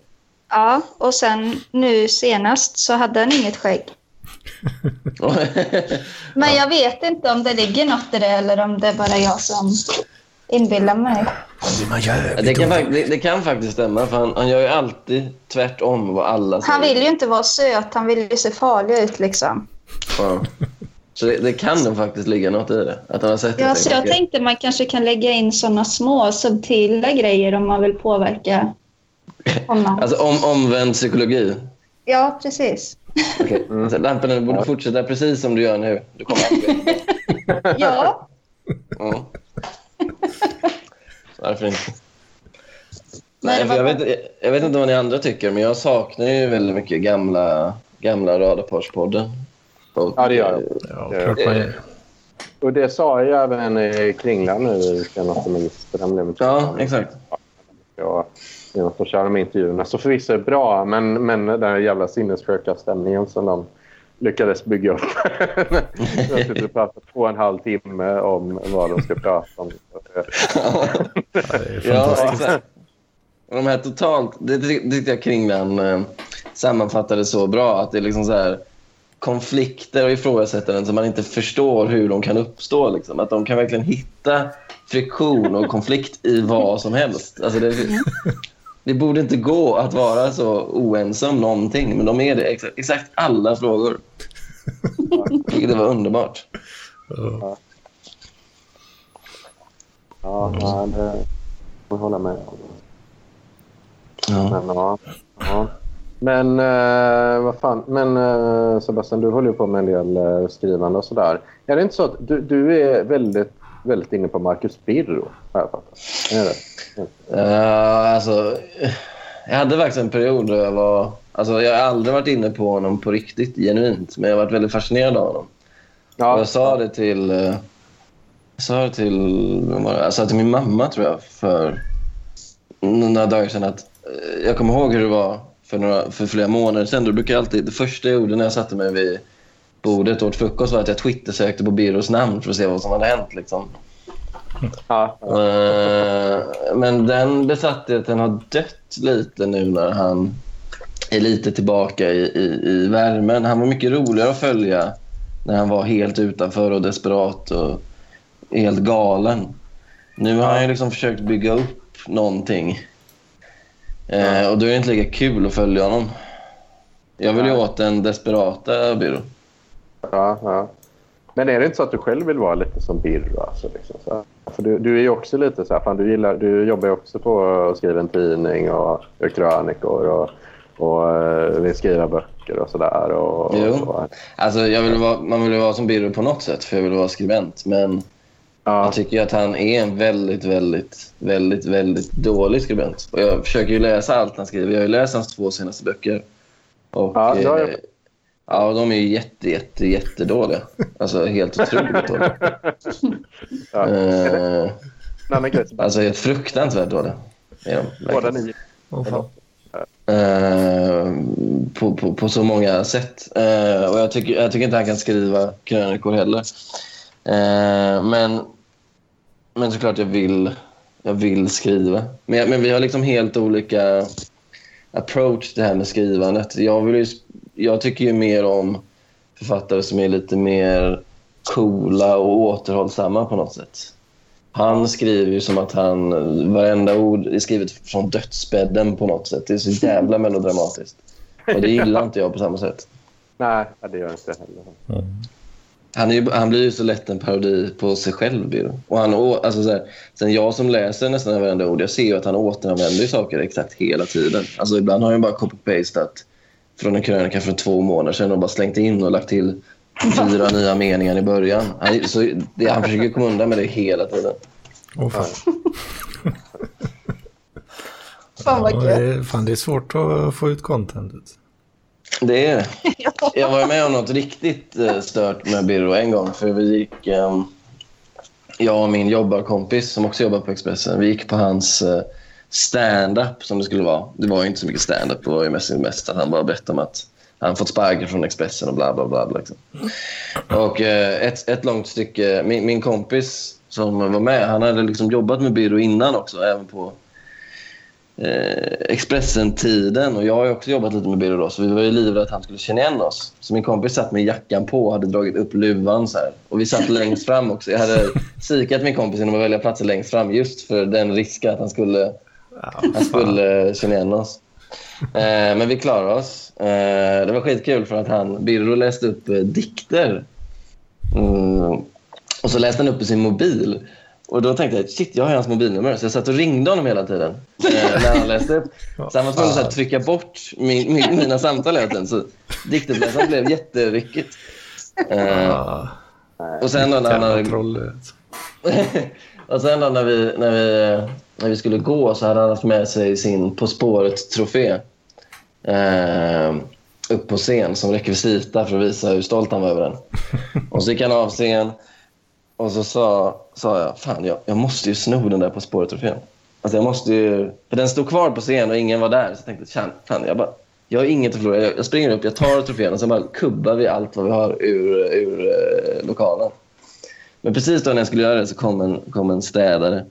[SPEAKER 4] Ja, och sen nu senast så hade han inget skägg. Men jag vet inte om det ligger något i det eller om det är bara jag som inbillar mig.
[SPEAKER 2] Man gör
[SPEAKER 1] det, kan, fak- det, det kan faktiskt stämma, för han, han gör ju alltid tvärtom vad alla säger.
[SPEAKER 4] Han vill ju inte vara söt, han vill ju se farlig ut liksom.
[SPEAKER 1] Ja. Så det, det kan nog faktiskt ligga något i det. Att han har sett det.
[SPEAKER 4] Ja, så jag tänkte man kanske kan lägga in såna små subtila grejer om man vill påverka honom.
[SPEAKER 1] Alltså om, omvänd psykologi.
[SPEAKER 4] Ja, precis.
[SPEAKER 1] Okay. Så Lamporna borde
[SPEAKER 3] Ja.
[SPEAKER 1] fortsätta precis som du gör nu. Du kommer.
[SPEAKER 4] Ja,
[SPEAKER 1] Ja. Varför inte?
[SPEAKER 4] Nej,
[SPEAKER 1] jag, vet, jag vet inte vad ni andra tycker, men jag saknar ju väldigt mycket gamla, gamla Radarparspodden.
[SPEAKER 3] Ja, det gör jag.
[SPEAKER 2] Ja, klart man gör.
[SPEAKER 3] Och det sa ju även i Kringlan nu i senaste ministern.
[SPEAKER 1] Ja, exakt.
[SPEAKER 3] Ja, genom att köra med intervjuerna. Så förvisso är det bra, men, men den jävla sinnessjuka stämningen som de lyckades bygga upp. Jag sitter och pratar två och en halv timme om vad de ska prata om.
[SPEAKER 2] Ja, det är fantastiskt.
[SPEAKER 1] de här totalt, det ty- det tyckte jag Kringlan eh, sammanfattade så bra. Att det är liksom så här konflikter och ifrågasättanden som man inte förstår hur de kan uppstå. Liksom. Att de kan verkligen hitta friktion och konflikt i vad som helst. Alltså det, det borde inte gå att vara så oense om någonting, men de är det exakt, exakt alla frågor. Det var underbart.
[SPEAKER 2] Ja.
[SPEAKER 3] Ja, ja, det får jag hålla med om.
[SPEAKER 1] Ja.
[SPEAKER 3] Men, ja, ja. Men eh, vad fan. Men eh, Sebastian, du håller ju på med en del eh, skrivande och sådär. Är det inte så att du, du är väldigt, väldigt inne på Marcus Birro? Har jag fattat. Är det?
[SPEAKER 1] Uh, alltså, jag hade faktiskt en period då jag var... Alltså, jag har aldrig varit inne på honom på riktigt, genuint. Men jag har varit väldigt fascinerad av honom. Och jag sa det till... eh, Jag sa det till, sa till min mamma, tror jag, för några dagar sedan. Att, eh, jag kommer ihåg hur det var för, några, för flera månader sedan. Då brukar jag alltid, det första jag gjorde när jag satte mig vid bordet och åt frukost var att jag twittersökte på Birros namn för att se vad som hade hänt. Liksom.
[SPEAKER 3] Ja, ja.
[SPEAKER 1] Eh, Men den besattheten har dött lite nu när han är lite tillbaka i, i, i värmen. Han var mycket roligare att följa när han var helt utanför och desperat och helt galen. Nu har han liksom försökt bygga upp någonting. Eh, och då är det inte lika kul att följa honom. Jag vill ju åt den desperata Birro.
[SPEAKER 3] Ja, ja. Men är det inte så att du själv vill vara lite som Birro? Alltså, liksom, så här? För du, du är ju också lite så här, fan, du, gillar, du jobbar ju också på att skriva en tidning och gör krönikor och, och eh, vill skriva böcker och sådär. Och, och,
[SPEAKER 1] Jo.
[SPEAKER 3] så.
[SPEAKER 1] Alltså, jag vill vara, man vill vara som Birro på något sätt, för jag vill vara skribent. Men
[SPEAKER 3] Ja,
[SPEAKER 1] Jag tycker att han är en väldigt, väldigt, väldigt, väldigt dålig skribent. Och jag försöker ju läsa allt han skriver. Jag har ju läst hans två senaste böcker. Och,
[SPEAKER 3] Ja,
[SPEAKER 1] ja, de är ju jätte, jätte, jättedåliga. Alltså helt otroligt dåliga.
[SPEAKER 3] ja.
[SPEAKER 1] Eh,
[SPEAKER 3] annan grej. Sebastian.
[SPEAKER 1] alltså helt fruktansvärt dåliga.
[SPEAKER 3] Båda
[SPEAKER 1] verkligen.
[SPEAKER 3] ni
[SPEAKER 2] Åh, fan.
[SPEAKER 1] Eh, på, på, på så många sätt. Eh, och jag tycker, jag tycker inte han kan skriva krönikor heller. Eh, men, men såklart jag vill, jag vill skriva. Men, men vi har liksom helt olika approach till det här med skrivandet. Jag, vill ju, jag tycker ju mer om författare som är lite mer coola och återhållsamma på något sätt. Han skriver ju som att han, varenda ord är skrivet från dödsbädden på något sätt. Det är så jävla melodramatiskt. Och det gillar inte jag på samma sätt.
[SPEAKER 3] Nej, det gör jag inte heller.
[SPEAKER 1] Han, är ju, han blir ju så lätt en parodi på sig själv. Biro. Och han, alltså så här, sen jag som läser nästan varenda ord, jag ser ju att han återanvänder ju saker exakt hela tiden. Alltså ibland har han bara copy-pastat från en krönika från två månader sedan och bara slängt in och lagt till fyra nya meningar i början. Han, så det, han försöker komma undan med det hela tiden.
[SPEAKER 2] Åh, fan.
[SPEAKER 4] Fan vad
[SPEAKER 2] Ja, det, är- fan, det är svårt att få ut contentet.
[SPEAKER 1] Det är det. Jag var med om något riktigt eh, stört med Birro en gång. För vi gick, ehm, jag och min jobbarkompis som också jobbar på Expressen, vi gick på hans eh, stand-up som det skulle vara. Det var ju inte så mycket stand-up, det var ju mest, mest att han bara berättade om att han fått sparken från Expressen och bla bla bla. bla liksom. Och eh, ett, ett långt stycke, min, min kompis som var med, han hade liksom jobbat med Birro innan också, även på eh, Expressen-tiden. Och jag har ju också jobbat lite med Birro då, så vi var ju livrädda att han skulle känna igen oss. Så min kompis satt med jackan på och hade dragit upp luvan så här. Och vi satt längst fram också. Jag hade sikat min kompis genom att välja platser längst fram just för den risken att han skulle, han skulle känna igen oss. Eh, men vi klarade oss. Eh, det var skitkul för att han, Birro läste upp eh, dikter. Mm. Och så läste han upp i sin mobil. Och då tänkte jag, shit, jag har hans mobilnummer. Så jag satt och ringde honom hela tiden eh, när han läste upp. Så han var tvungen att trycka bort min, min, mina samtal hela tiden. Så diktuppläsaren blev jätteryckigt. Eh,
[SPEAKER 2] Ah,
[SPEAKER 1] och sen då när han hade och sen då när vi, när, vi, när vi skulle gå så hade han haft med sig sin På spåret-trofé eh, upp på scen som rekvisita för att visa hur stolt han var över den. Och så gick han av scen och så sa, sa jag fan jag, jag måste ju sno den där På spåret-trofén. Alltså jag måste ju... För den stod kvar på scen och ingen var där. Så jag tänkte, fan, fan jag bara... Jag har inget att förlora. Jag, jag springer upp, jag tar trofén och sen bara kubbar vi allt vad vi har ur, ur uh, lokalen. Men precis då när jag skulle göra det så kom en, kom en städare.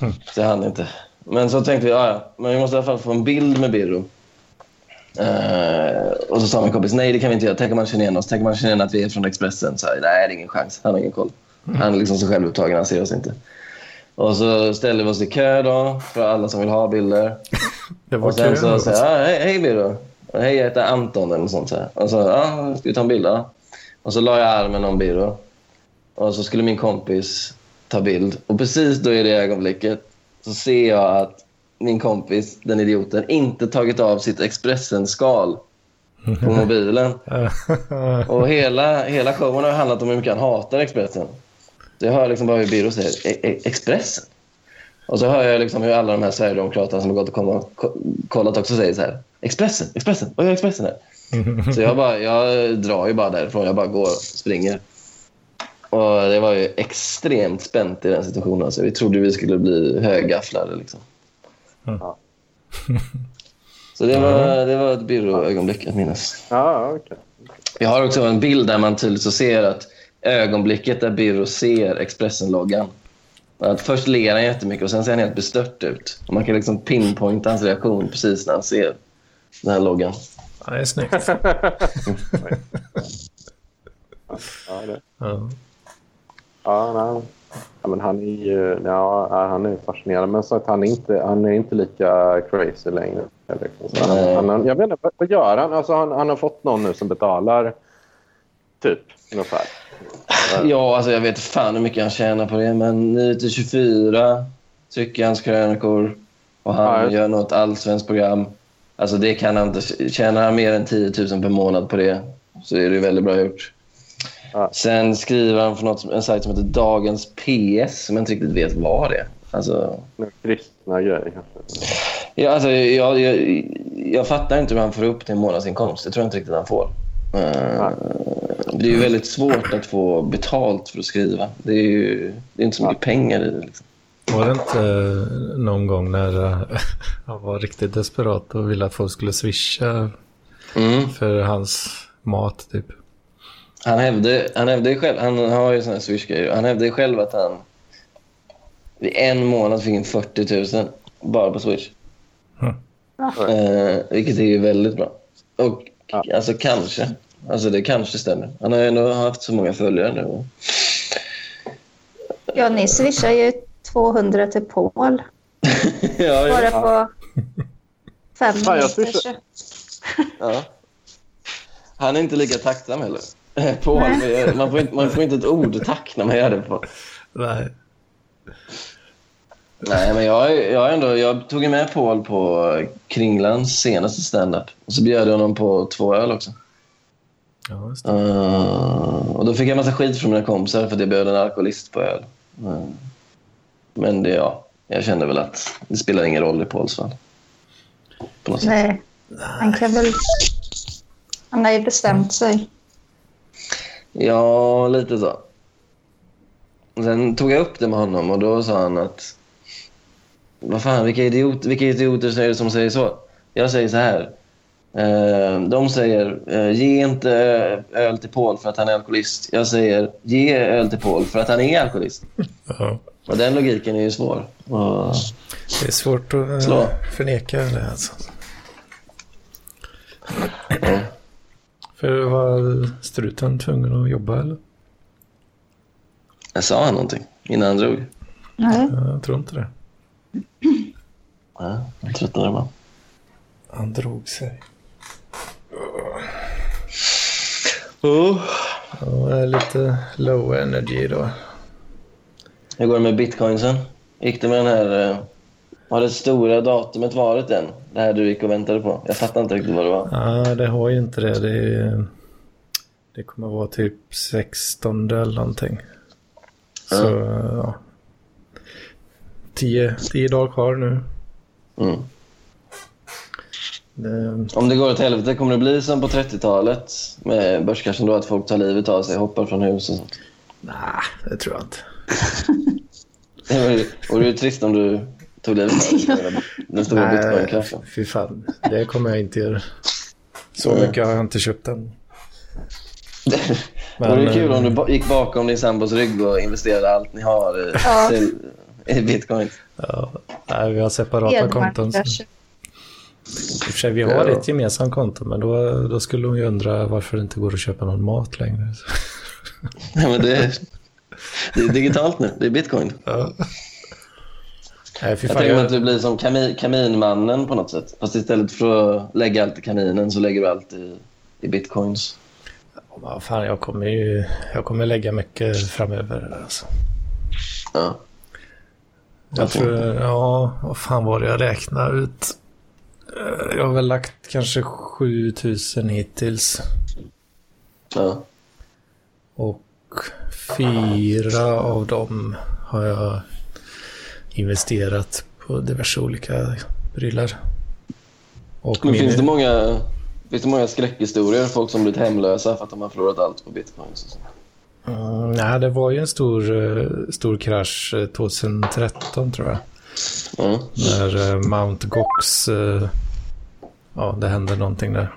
[SPEAKER 2] Mm.
[SPEAKER 1] Så jag hann inte. Men så tänkte vi, ja, ja, men vi måste i alla fall få en bild med Birro. Uh, och så sa min kompis, nej det kan vi inte göra. Tänk om man känner igen oss. Tänk om man känner igen att vi är från Expressen. Så, nej, det är ingen chans. Han har ingen koll. Han är liksom så självupptagen, han ser oss inte. Och så ställer vi oss i kö då, för alla som vill ha bilder. Och sen
[SPEAKER 2] kul.
[SPEAKER 1] så säger jag, ah, hej, hej Birro. Hej, jag heter Anton eller något sånt. Så här. Och så, ja, ska vi ta en bild då? Och så la jag armen om Birro. Och så skulle min kompis ta bild. Och precis då i det ögonblicket så ser jag att min kompis, den idioten, inte tagit av sitt Expressen-skal på mobilen. Och hela, hela showen har handlat om hur mycket han hatar Expressen. Så jag hör liksom bara hur Birro säger "E- E- Expressen? Och så hör jag liksom hur alla de här Sverigedemokraterna som har gått och komma, ko- kollat också säger så här Expressen, Expressen, vad gör Expressen här? Så jag, bara, jag drar ju bara därifrån, jag bara går och springer. Och det var ju extremt spänt i den situationen. Alltså, vi trodde vi skulle bli högafflade. Liksom.
[SPEAKER 2] Ja.
[SPEAKER 1] Så det var, det var ett Birro-ögonblick att minnas.
[SPEAKER 3] Ja, okej.
[SPEAKER 1] Jag har också en bild där man tydligt så ser att ögonblicket där Birro ser Expressen-loggan. Att först ler han jättemycket och sen ser han helt bestört ut. Och man kan liksom pinpointa hans reaktion precis när han ser den här loggan.
[SPEAKER 2] Ja, det är snyggt.
[SPEAKER 3] Ja, det.
[SPEAKER 2] Ja.
[SPEAKER 3] Ja, nej. Ja, men han är ju ja, han är fascinerande. Men så att han, är inte, han är inte lika crazy längre. Liksom. Han, han, jag vet inte, vad, gör han? Alltså, han? Han har fått någon nu som betalar typ ungefär.
[SPEAKER 1] Ja, alltså jag vet fan hur mycket han tjänar på det, men 9 till 24 trycker hans krönikor och han
[SPEAKER 3] Ja,
[SPEAKER 1] gör något allsvenskt program. Alltså det kan han inte. Tjänar han mer än 10 000 per månad på det så är det väldigt bra gjort.
[SPEAKER 3] Ja.
[SPEAKER 1] Sen skriver han för något, som- en sajt som heter Dagens PS som jag inte riktigt vet vad det är. Alltså,
[SPEAKER 3] kristna grejer kanske.
[SPEAKER 1] ja, alltså, jag, jag, jag fattar inte hur han får upp till en månadsinkomst. Det tror jag inte riktigt han får. Eh, det är ju väldigt svårt att få betalt för att skriva. Det är ju det är inte så mycket pengar i det. Liksom.
[SPEAKER 2] Var det inte eh, någon gång när eh, han var riktigt desperat och ville att folk skulle swisha
[SPEAKER 1] Mm.
[SPEAKER 2] för hans mat typ?
[SPEAKER 1] Han hävdade, han hävdade själv, han har ju såna här. Han hävdade ju själv att han i en månad fick in 40 000 bara på Swish.
[SPEAKER 2] Mm.
[SPEAKER 1] Eh, vilket är ju väldigt bra. Och
[SPEAKER 3] Ja.
[SPEAKER 1] alltså kanske. Alltså det kanske stämmer. Han har ju ändå haft så många följare nu.
[SPEAKER 4] Ja, ni swishar ju 200 till Paul.
[SPEAKER 1] ja,
[SPEAKER 4] Bara
[SPEAKER 1] ja,
[SPEAKER 4] på fem minuter.
[SPEAKER 1] ja. Han är inte lika tacksam heller. Paul, man, får inte, man får inte ett ord tack när man gör det. På.
[SPEAKER 2] Nej.
[SPEAKER 1] Nej, men jag, jag, ändå, jag tog med Paul på Kringlans senaste stand-up. Och så bjöd jag honom på två öl också.
[SPEAKER 2] Ja, just det.
[SPEAKER 1] Uh, och då fick jag massa skit från mina kompisar för att jag bjöd en alkoholist på öl. Uh, men det, ja, jag kände väl att det spelar ingen roll i Pauls fall. På något sätt.
[SPEAKER 4] Nej, han kan väl... Han har ju bestämt sig.
[SPEAKER 1] Ja, lite så. Sen tog jag upp det med honom och då sa han att... Vad fan, vilka, idiot, vilka idioter är det som säger så? Jag säger så här. Eh, de säger eh, ge inte öl till Paul för att han är alkoholist. Jag säger ge öl till Paul för att han är alkoholist.
[SPEAKER 2] Ja.
[SPEAKER 1] Och den logiken är ju svår. Och,
[SPEAKER 2] Det är svårt att eh, förneka det alltså.
[SPEAKER 1] ja.
[SPEAKER 2] För var struten tvungen att jobba eller?
[SPEAKER 1] Jag sa han någonting innan han drog?
[SPEAKER 4] Nej.
[SPEAKER 2] Ja, Jag tror inte det.
[SPEAKER 1] Ja, jag tröttnade bara.
[SPEAKER 2] Han drog sig.
[SPEAKER 1] Oh.
[SPEAKER 2] Jag är lite low energy då.
[SPEAKER 1] Hur går det med bitcoinsen? Gick det med den här... Har det stora datumet varit än? Det här du gick och väntade på? Jag fattar inte riktigt vad det var.
[SPEAKER 2] Ja, det har ju inte det. Det, är, det kommer vara typ 16 eller någonting. Så, ja. 10, 10 dagar kvar nu.
[SPEAKER 1] Mm.
[SPEAKER 2] Det,
[SPEAKER 1] Om det går åt helvete, kommer det bli som på 30-talet med börskraschen då? Att folk tar livet av sig, hoppar från hus och sånt?
[SPEAKER 2] nej, det tror jag inte.
[SPEAKER 1] Det ju- vore ju trist om du tog livet av dig? Den stora bitcoin-kraschen.
[SPEAKER 2] fy fan. Det kommer jag inte göra. Så
[SPEAKER 1] Nej.
[SPEAKER 2] mycket har jag inte köpt än.
[SPEAKER 1] Det vore kul
[SPEAKER 2] eh,
[SPEAKER 1] om du ba- gick bakom din sambos rygg och investerade allt ni har i,
[SPEAKER 4] Ja.
[SPEAKER 1] till, i bitcoin.
[SPEAKER 2] Ja, nej, vi har separata konton. Så. I och för sig, vi har
[SPEAKER 1] Ja.
[SPEAKER 2] ett gemensamt konto, men då, då skulle hon ju undra varför det inte går att köpa någon mat längre.
[SPEAKER 1] Ja, men det, är, det är digitalt nu. Det är bitcoin.
[SPEAKER 2] Ja. Nej,
[SPEAKER 1] Jag tänker mig att du blir som kami, kaminmannen på något sätt. Fast istället för att lägga allt i kaminen så lägger du allt i, i bitcoins.
[SPEAKER 2] Ja, fan, jag kommer ju jag kommer lägga mycket framöver. Alltså.
[SPEAKER 1] Ja.
[SPEAKER 2] Jag tror, ja, vad fan var det jag räknade ut? Eh, Jag har väl lagt kanske 7000 hittills.
[SPEAKER 1] Ja.
[SPEAKER 2] Och fyra av dem har jag investerat på diverse olika prylar. Och
[SPEAKER 1] Men
[SPEAKER 2] min-
[SPEAKER 1] finns, det många, finns det många skräckhistorier? Folk som blivit hemlösa för att de har förlorat allt på bitcoins? Och så.
[SPEAKER 2] Mm, nej, det var ju en stor, eh, stor krasch eh, 2013 tror jag.
[SPEAKER 1] Ja.
[SPEAKER 2] När eh, Mount Gox, eh, ja det hände någonting där.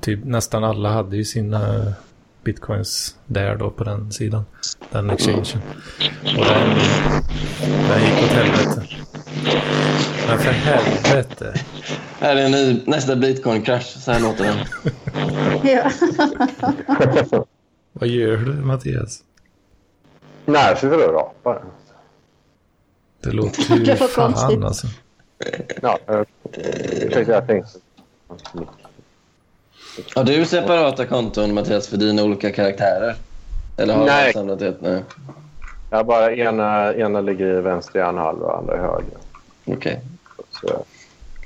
[SPEAKER 2] Typ nästan alla hade ju sina bitcoins där då på den sidan. Den exchangen. Och den, den gick åt helvete. Men för helvete.
[SPEAKER 1] Här är en ny, nästa bitcoin-krasch. Så här låter den.
[SPEAKER 4] Ja.
[SPEAKER 2] Vad gör du Mattias?
[SPEAKER 3] Nej, jag sitter och rapar.
[SPEAKER 2] Det låter ju fan
[SPEAKER 4] konstigt.
[SPEAKER 2] alltså.
[SPEAKER 3] Ja, jag tänkte jag tänkte.
[SPEAKER 1] Har du separata konton, Mattias, för dina olika karaktärer? Eller har
[SPEAKER 3] Nej.
[SPEAKER 1] du samlat ett? Nej.
[SPEAKER 3] Jag har bara ena, ena ligger i vänster hjärnhalva och andra i höger.
[SPEAKER 1] Okej.
[SPEAKER 3] Så,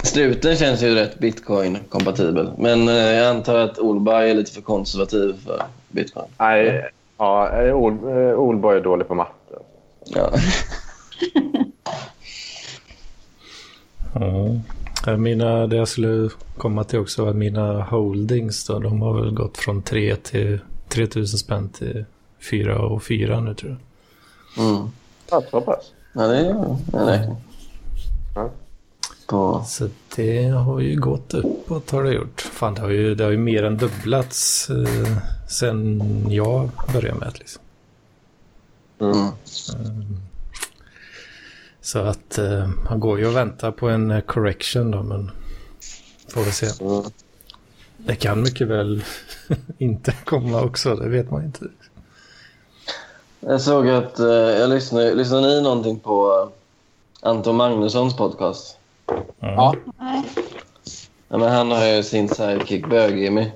[SPEAKER 1] Struten känns ju rätt bitcoin-kompatibel. Men eh, jag antar att Olberg är lite för konservativ för bitcoin.
[SPEAKER 3] nej, ja, Ol- eh, Olborg är dålig på matte.
[SPEAKER 1] Ja.
[SPEAKER 2] Ja. Eh, Mina, det jag skulle komma till också var att mina holdings då, de har väl gått från 3 till 3000 spänn till 4 och 4 nu tror jag.
[SPEAKER 1] Mm.
[SPEAKER 3] Ja, så pass.
[SPEAKER 1] ja, det är en räkning.
[SPEAKER 3] Ja.
[SPEAKER 1] På...
[SPEAKER 2] Så det har ju gått uppåt har det gjort. Fan, det har ju, det har ju mer än dubblats eh, sen jag började med det liksom.
[SPEAKER 1] Mm.
[SPEAKER 2] Så att eh, man går ju och väntar på en eh, correction då, men får vi se.
[SPEAKER 3] Mm.
[SPEAKER 2] Det kan mycket väl inte komma också, det vet man inte.
[SPEAKER 1] Jag såg att... Eh, jag lyssnade, lyssnade ni någonting på eh, Anton Magnussons podcast?
[SPEAKER 3] Ja.
[SPEAKER 4] Nej.
[SPEAKER 1] Ja, men han har ju sin sidekick Bög-Jimmy.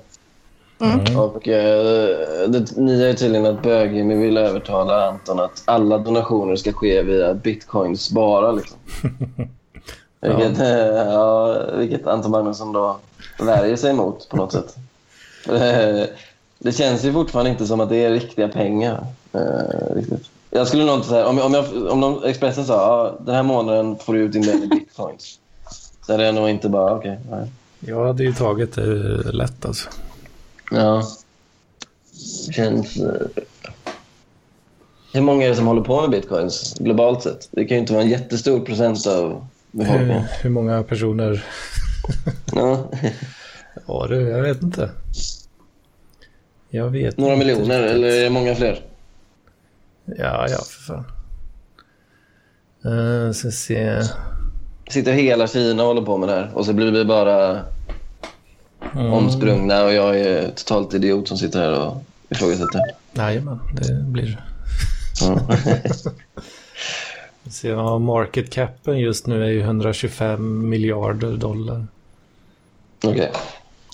[SPEAKER 2] Mm.
[SPEAKER 1] Och eh, det nya är tydligen att Bög-Jimmy vill övertala Anton att alla donationer ska ske via bitcoins bara. Liksom. Vilket, eh, ja, vilket Anton Magnusson då värjer sig emot på något sätt. Eh, det känns ju fortfarande inte som att det är riktiga pengar. Eh, riktigt. Jag skulle nog inte säga, om, om, jag, om de, Expressen sa ja, den här månaden får du ut din lön i bitcoins. Så hade jag nog inte bara, okej. nej.
[SPEAKER 2] Jag hade ju tagit det lätt alltså.
[SPEAKER 1] Ja. Det känns... eh, Hur många är det som håller på med bitcoins globalt sett? Det kan ju inte vara en jättestor procent av
[SPEAKER 2] Hur,
[SPEAKER 1] befolkningen.
[SPEAKER 2] hur många personer
[SPEAKER 1] Ja.
[SPEAKER 2] var det? Jag vet inte. Jag vet
[SPEAKER 1] Några
[SPEAKER 2] inte
[SPEAKER 1] miljoner,
[SPEAKER 2] riktigt.
[SPEAKER 1] eller är det många fler?
[SPEAKER 2] Ja, ja, för fan. Uh, ska se.
[SPEAKER 1] Sitter hela Kina och håller på med det här och så blir vi bara
[SPEAKER 2] Mm.
[SPEAKER 1] omsprungna och jag är totalt idiot som sitter här och ifrågasätter.
[SPEAKER 2] Jajamän, det blir det.
[SPEAKER 1] Ja.
[SPEAKER 2] Så, ja, market capen just nu är ju 125 miljarder dollar.
[SPEAKER 1] Okej.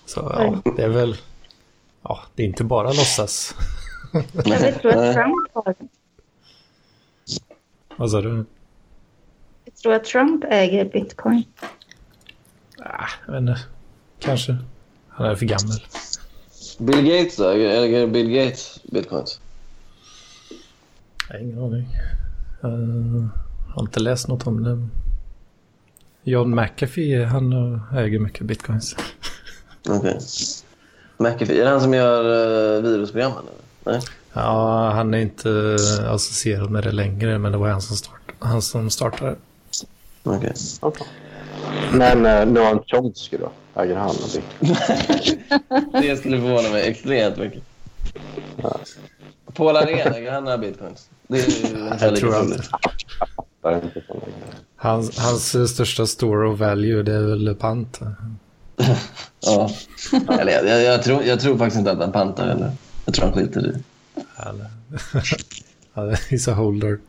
[SPEAKER 2] Så ja, det är väl... Ja, det är inte bara låtsas.
[SPEAKER 4] Jag tror att Trump har
[SPEAKER 2] Vad sa du?
[SPEAKER 4] Jag tror att Trump äger bitcoin.
[SPEAKER 2] Ah, jag vet inte. Kanske. Han är för gammal.
[SPEAKER 1] Bill Gates då? Äger Bill Gates bitcoins?
[SPEAKER 2] Jag har ingen aning. Uh, har inte läst något om det. John McAfee, han eh, äger mycket bitcoins.
[SPEAKER 1] Okej. McAfee, är det han som gör uh, virusprogrammen? Eller? Nej?
[SPEAKER 2] Ja, han är inte associerad med det längre, men det var han som, start, han som startade.
[SPEAKER 1] Okej.
[SPEAKER 3] Okay. Men uh, Noam Chomsky då? Äger han bitcoin?
[SPEAKER 1] det skulle förvåna mig extremt mycket. Ja. Paul Arena, äger han några bitcoins? Det är ungefär lika troligt.
[SPEAKER 2] Hans, hans största store of value det är väl pant.
[SPEAKER 1] ja, eller jag, jag, jag, tror, jag tror faktiskt inte att han pantar heller. Jag tror han skiter i
[SPEAKER 2] det. He's a holder.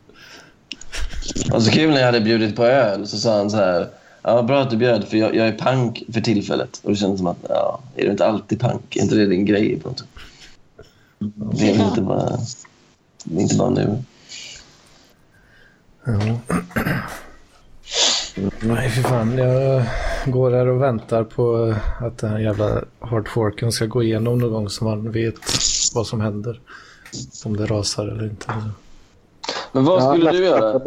[SPEAKER 1] Och så kul när jag hade bjudit på öl så sa han så här. Ja, bra att du bjöd för jag, jag är pank för tillfället. Och det kändes som att, ja, är du inte alltid pank? Är inte det din grej på något sätt? Det är inte bara, det är inte bara nu.
[SPEAKER 2] Ja. Nej, för fan. Jag går här och väntar på att den här jävla hardforken ska gå igenom någon gång så man vet vad som händer. Om det rasar eller inte.
[SPEAKER 1] Men vad skulle ja, du göra?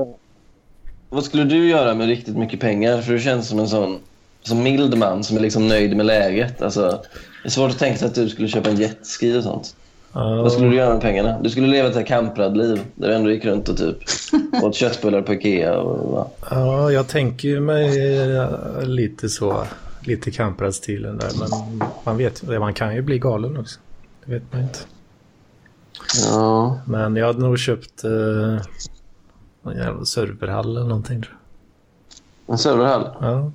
[SPEAKER 1] Vad skulle du göra med riktigt mycket pengar? För du känns som en sån som mild man som är liksom nöjd med läget. Alltså, det är svårt att tänka sig att du skulle köpa en jetski och sånt. Uh. Vad skulle du göra med pengarna? Du skulle leva ett kamprad-liv där du ändå gick runt och typ åt köttbullar på Ikea. Och?
[SPEAKER 2] Ja, jag tänker mig lite så. Lite kamprad-stilen där. Men man vet man kan ju bli galen också. Det vet man inte.
[SPEAKER 1] Ja.
[SPEAKER 2] Men jag hade nog köpt eh, en jävla serverhall eller någonting. Tror
[SPEAKER 1] jag. En serverhall?
[SPEAKER 2] Ja.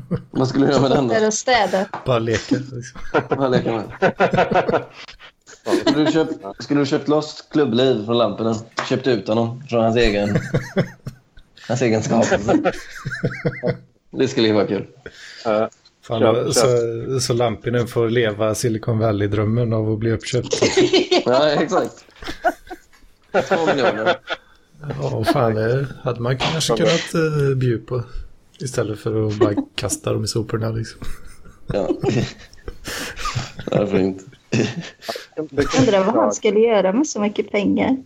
[SPEAKER 1] Vad skulle du göra med den då?
[SPEAKER 4] Eller städa.
[SPEAKER 2] Bara leka. Liksom.
[SPEAKER 1] Bara leka med. Skulle du, köpt, skulle du köpt loss klubbliv från Lampinen? Köpt ut honom från hans egen, hans egen skapelse? Det skulle ju vara kul.
[SPEAKER 2] Uh, Fan, köp, så, köp. så Lampinen får leva Silicon Valley-drömmen av att bli uppköpt.
[SPEAKER 1] ja, exakt. Två miljoner.
[SPEAKER 2] Ja, fan, det hade man kanske kunnat uh, bjuda på. Istället för att bara kasta dem i soporna liksom.
[SPEAKER 1] Ja, varför inte?
[SPEAKER 4] Undrar vad han skulle göra med så mycket pengar.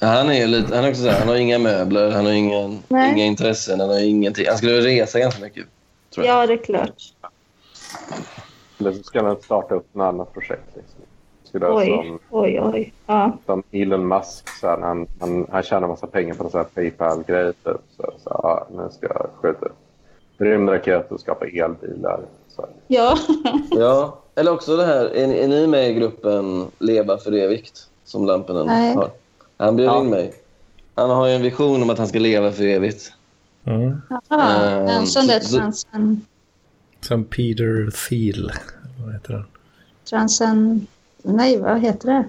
[SPEAKER 1] Han är lite, han är också så här, han har inga möbler, han har ingen, inga intressen, han har ingenting. Han skulle resa ganska mycket.
[SPEAKER 4] Tror jag. Ja, det är klart.
[SPEAKER 3] Eller så ska han starta upp något annat projekt. Liksom.
[SPEAKER 4] Skulle oj, som, oj, oj. Ja.
[SPEAKER 3] Som Elon Musk, så här, han, han, han tjänar massa pengar på en Paypal-grej. Typ. Så, så, ja, nu ska jag skjuta rymdraketer och skapa elbilar. Så.
[SPEAKER 4] Ja.
[SPEAKER 1] ja, eller också det här, är, är ni med i gruppen Leva för evigt? Som Lampinen har. Han bjöd ja. in mig. Han har ju en vision om att han ska leva för evigt.
[SPEAKER 2] Mm.
[SPEAKER 4] Jaha, um, en sån där transen...
[SPEAKER 2] Som Peter Thiel. Vad heter han?
[SPEAKER 4] Transen... Nej, vad heter det?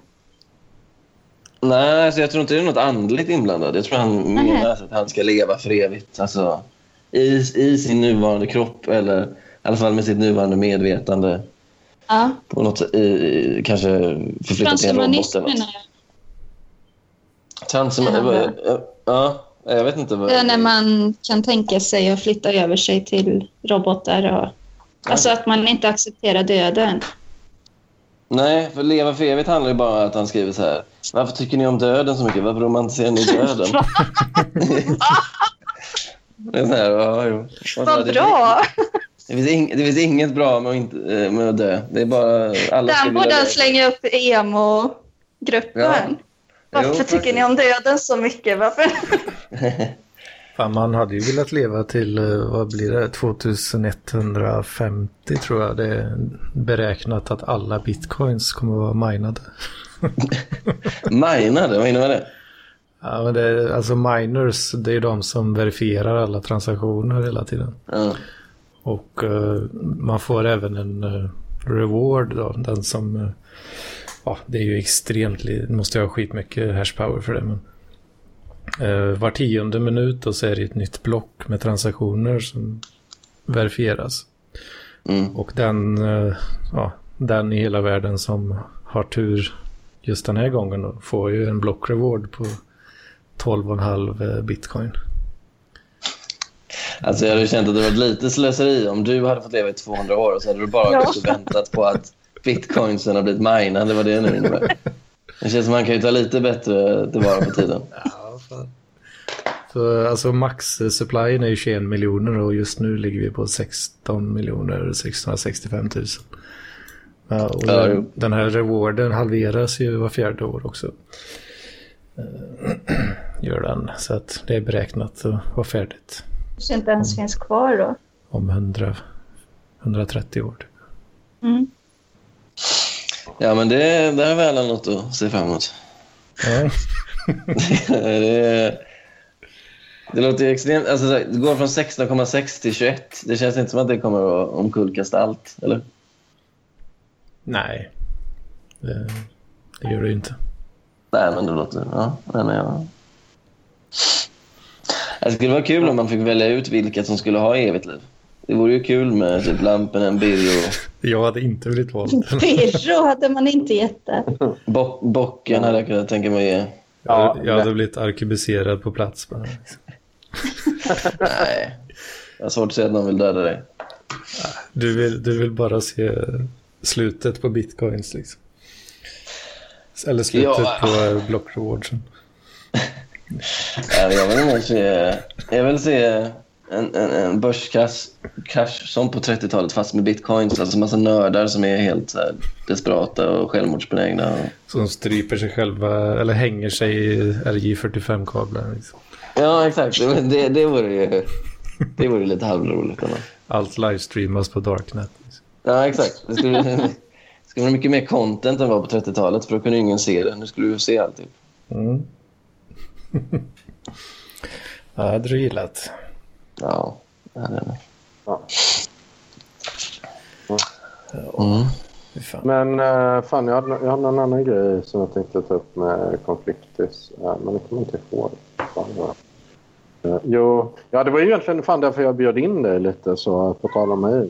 [SPEAKER 1] Nej, alltså jag tror inte det är något andligt inblandat. Jag tror han menar att han ska leva för evigt. Alltså, i, I sin nuvarande kropp eller i alla fall med sitt nuvarande medvetande.
[SPEAKER 4] Ja.
[SPEAKER 1] På något i, kanske förflytta till en robot eller något. Transhumanism? Ja, jag vet inte. Vad...
[SPEAKER 4] Det är när man kan tänka sig att flytta över sig till robotar. Och... Alltså att man inte accepterar döden.
[SPEAKER 1] Nej, för leva för evigt handlar ju bara om att han skriver så här. Varför tycker ni om döden så mycket? Varför romantiserar ni döden? det är så här, ja.
[SPEAKER 4] Vad bra!
[SPEAKER 1] Det finns, ing, det finns inget bra med att, inte, eh, med att dö. Det är bara... Alla
[SPEAKER 4] Den borde han slänga upp emo-gruppen. Ja. Varför jo, tycker ni om döden så mycket? Varför?
[SPEAKER 2] Fan, man hade ju velat leva till, eh, vad blir det, 2150 tror jag. Det är beräknat att alla bitcoins kommer att vara minade.
[SPEAKER 1] minade? Vad innebär det?
[SPEAKER 2] Ja, men det är, alltså miners, det är de som verifierar alla transaktioner hela tiden.
[SPEAKER 1] Mm.
[SPEAKER 2] Och uh, man får även en uh, reward då, den som... Uh, ja, det är ju extremt, måste jag ha skitmycket hashpower för det. Men, var tionde minut och så är det ett nytt block med transaktioner som verifieras.
[SPEAKER 1] Mm.
[SPEAKER 2] Och den, ja, den i hela världen som har tur just den här gången får ju en block reward på 12,5 bitcoin.
[SPEAKER 1] Alltså jag hade känt att det var lite slöseri om du hade fått leva i 200 år och så hade du bara ja. väntat på att bitcoinsen har blivit minad. Det var det nu innebär. Det känns som man kan ju ta lite bättre tillvara på tiden.
[SPEAKER 2] Ja, fan. Så, alltså max-supplyen är ju 21 miljoner och just nu ligger vi på 16 miljoner 665 000. Ja, och ja, den, den, här rewarden halveras ju var fjärde år också. gör den. Så att det är beräknat att vara färdigt
[SPEAKER 4] kanske inte ens finns kvar då.
[SPEAKER 2] om 100, 130 år.
[SPEAKER 4] Mm.
[SPEAKER 1] Ja, men det, det är väl något att se fram emot.
[SPEAKER 2] Ja.
[SPEAKER 1] Det, det låter ju extremt... Alltså, det går från 16,6 till 21. Det känns inte som att det kommer att omkullkasta allt, eller?
[SPEAKER 2] Nej, det, det gör det ju inte.
[SPEAKER 1] Nej, men det låter... Ja, men ja. Det skulle vara kul om man fick välja ut vilka som skulle ha evigt liv. Det vore ju kul med typ Lampen, Birro,
[SPEAKER 2] Jag hade inte blivit vald.
[SPEAKER 4] Pirro hade man inte gett det.
[SPEAKER 1] Bo Bocken hade jag kunnat tänka mig att ge.
[SPEAKER 3] Ja,
[SPEAKER 2] jag hade blivit arkebuserad på plats. Bara.
[SPEAKER 1] Nej, jag har svårt att säga att någon vill döda dig.
[SPEAKER 2] Du, vill, du vill bara se slutet på bitcoins liksom. Eller slutet
[SPEAKER 1] Ja.
[SPEAKER 2] på block rewardsen.
[SPEAKER 1] Jag vill nog se, jag vill se en, en, en börskrasch krasch som på 30-talet fast med bitcoins. Alltså massa nördar som är helt här, desperata och självmordsbenägna. Och...
[SPEAKER 2] Som stryper sig själva eller hänger sig i RJ45-kablar. Liksom.
[SPEAKER 1] Ja, exakt. Det, det, det vore ju det vore lite halvroligt. Ändå.
[SPEAKER 2] Allt livestreamas på Darknet. Liksom.
[SPEAKER 1] Ja, exakt. Det skulle, det skulle vara mycket mer content än vad på 30-talet för då kunde ingen se det. Nu skulle du se allting.
[SPEAKER 2] Mm. ja, det hade du gillat.
[SPEAKER 1] Ja, jag nog.
[SPEAKER 3] Ja.
[SPEAKER 1] Mm.
[SPEAKER 2] Fan.
[SPEAKER 3] Men uh, fan, jag hade, jag hade en annan grej som jag tänkte ta upp med konfliktis. Uh, men det kommer inte ihåg. Fan, vad- Eh, jo, ja, det var ju egentligen fan därför jag bjöd in dig lite, så på tal om mig.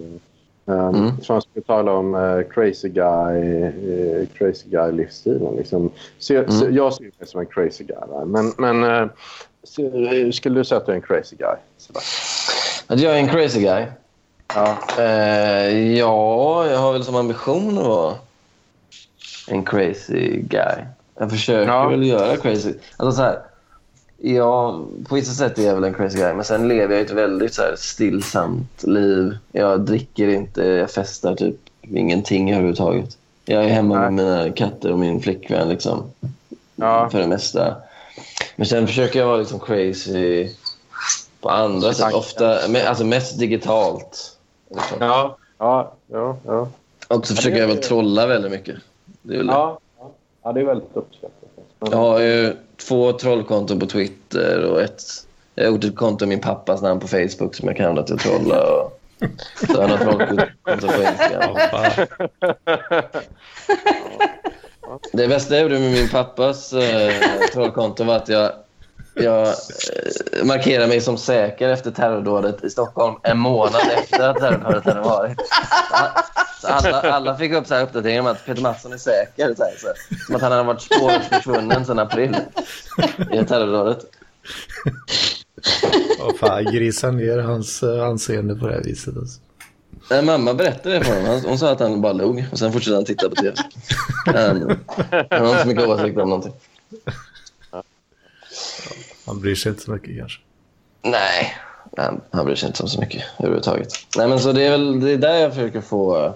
[SPEAKER 3] Uh,
[SPEAKER 1] Mm.
[SPEAKER 3] Så jag skulle tala om eh, crazy guy, eh, crazy guy livsstilen. Liksom. Så, jag- så, jag ser mig som en crazy guy. va? Men, men eh, eh, skulle du säga att du är en crazy guy?
[SPEAKER 1] Att jag är en crazy guy?
[SPEAKER 3] Ja.
[SPEAKER 1] Eh, ja, jag har väl som ambition att vara en crazy guy. Jag försöker
[SPEAKER 3] Ja.
[SPEAKER 1] väl göra crazy... Alltså så här, ja, på vissa sätt är jag väl en crazy guy, men sen lever jag ett väldigt så här, stillsamt liv. Jag dricker inte, jag festar typ ingenting överhuvudtaget. Jag är hemma med mina katter och min flickvän liksom,
[SPEAKER 3] Ja.
[SPEAKER 1] för det mesta. Men sen försöker jag vara liksom crazy på andra sätt. Ofta, alltså mest digitalt. Liksom.
[SPEAKER 3] Ja. Ja. Ja. Ja.
[SPEAKER 1] Och så försöker jag väl trolla väldigt mycket. Det är väl det.
[SPEAKER 3] Ja. ja, det är väldigt uppskattat.
[SPEAKER 1] Jag har ju två trollkonton på Twitter och ett... Jag har gjort ett konto i min pappas namn på Facebook som jag kan använda till att trolla. Och så har jag något trollkonto på Instagram. Det bästa jag gjorde med min pappas eh, trollkonto var att jag, jag eh, markerade mig som säker efter terrordådet i Stockholm en månad efter att terrordådet hade varit. Så alla, alla fick upp så här uppdateringar om att Peter Mattsson är säker. Så här, så. Som att han hade varit spårlöst försvunnen sedan april i terrordådet.
[SPEAKER 2] Oh, fan, grisa ner hans eh, anseende på det här viset. Alltså.
[SPEAKER 1] Nej, mamma berättade det för honom. Hon sa att han bara log och sen fortsatte han titta på tv. Han, har inte så mycket åsikt om någonting.
[SPEAKER 2] Han bryr sig inte så mycket kanske.
[SPEAKER 1] Nej, han, han bryr sig inte om så mycket överhuvudtaget. Nej, men så det är väl det är där jag försöker få eh,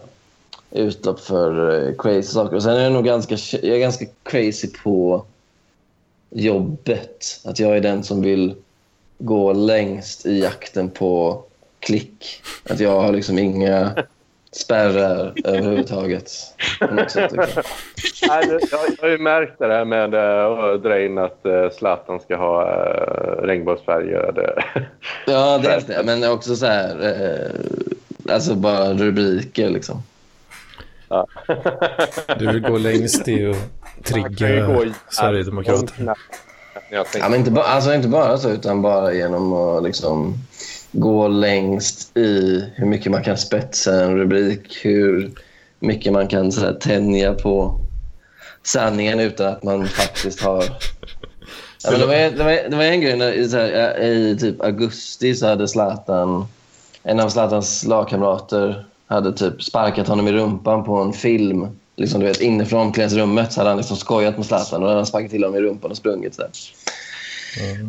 [SPEAKER 1] utlopp för eh, crazy saker. Och sen är jag nog ganska, jag är ganska crazy på jobbet. Att jag är den som vill gå längst i jakten på klick. Att jag har liksom inga spärrar överhuvudtaget. Sätt.
[SPEAKER 3] Nej, jag, jag har ju märkt det här med eh, att dra in att eh, Zlatan ska ha uh, regnbågsfärgade...
[SPEAKER 1] Ja, dels det. Men också så här... Eh, alltså bara rubriker liksom.
[SPEAKER 3] Ja.
[SPEAKER 2] Du vill gå längst i att trigga
[SPEAKER 3] i-
[SPEAKER 2] Sverigedemokrater.
[SPEAKER 3] Jag tänkte-
[SPEAKER 1] Ja, men inte, ba, alltså inte bara så, utan bara genom att liksom gå längst i hur mycket man kan spetsa en rubrik, hur mycket man kan så här, tänja på sanningen utan att man faktiskt har... Ja, men det, var, det, var, det var en grej, när, i, här, i typ augusti så hade Zlatan, en av Zlatans lagkamrater hade typ sparkat honom i rumpan på en film. Liksom, du vet, inifrån omklädningsrummet så hade han liksom skojat med Zlatan och hade han sparkat till honom i rumpan och sprungit. Så där.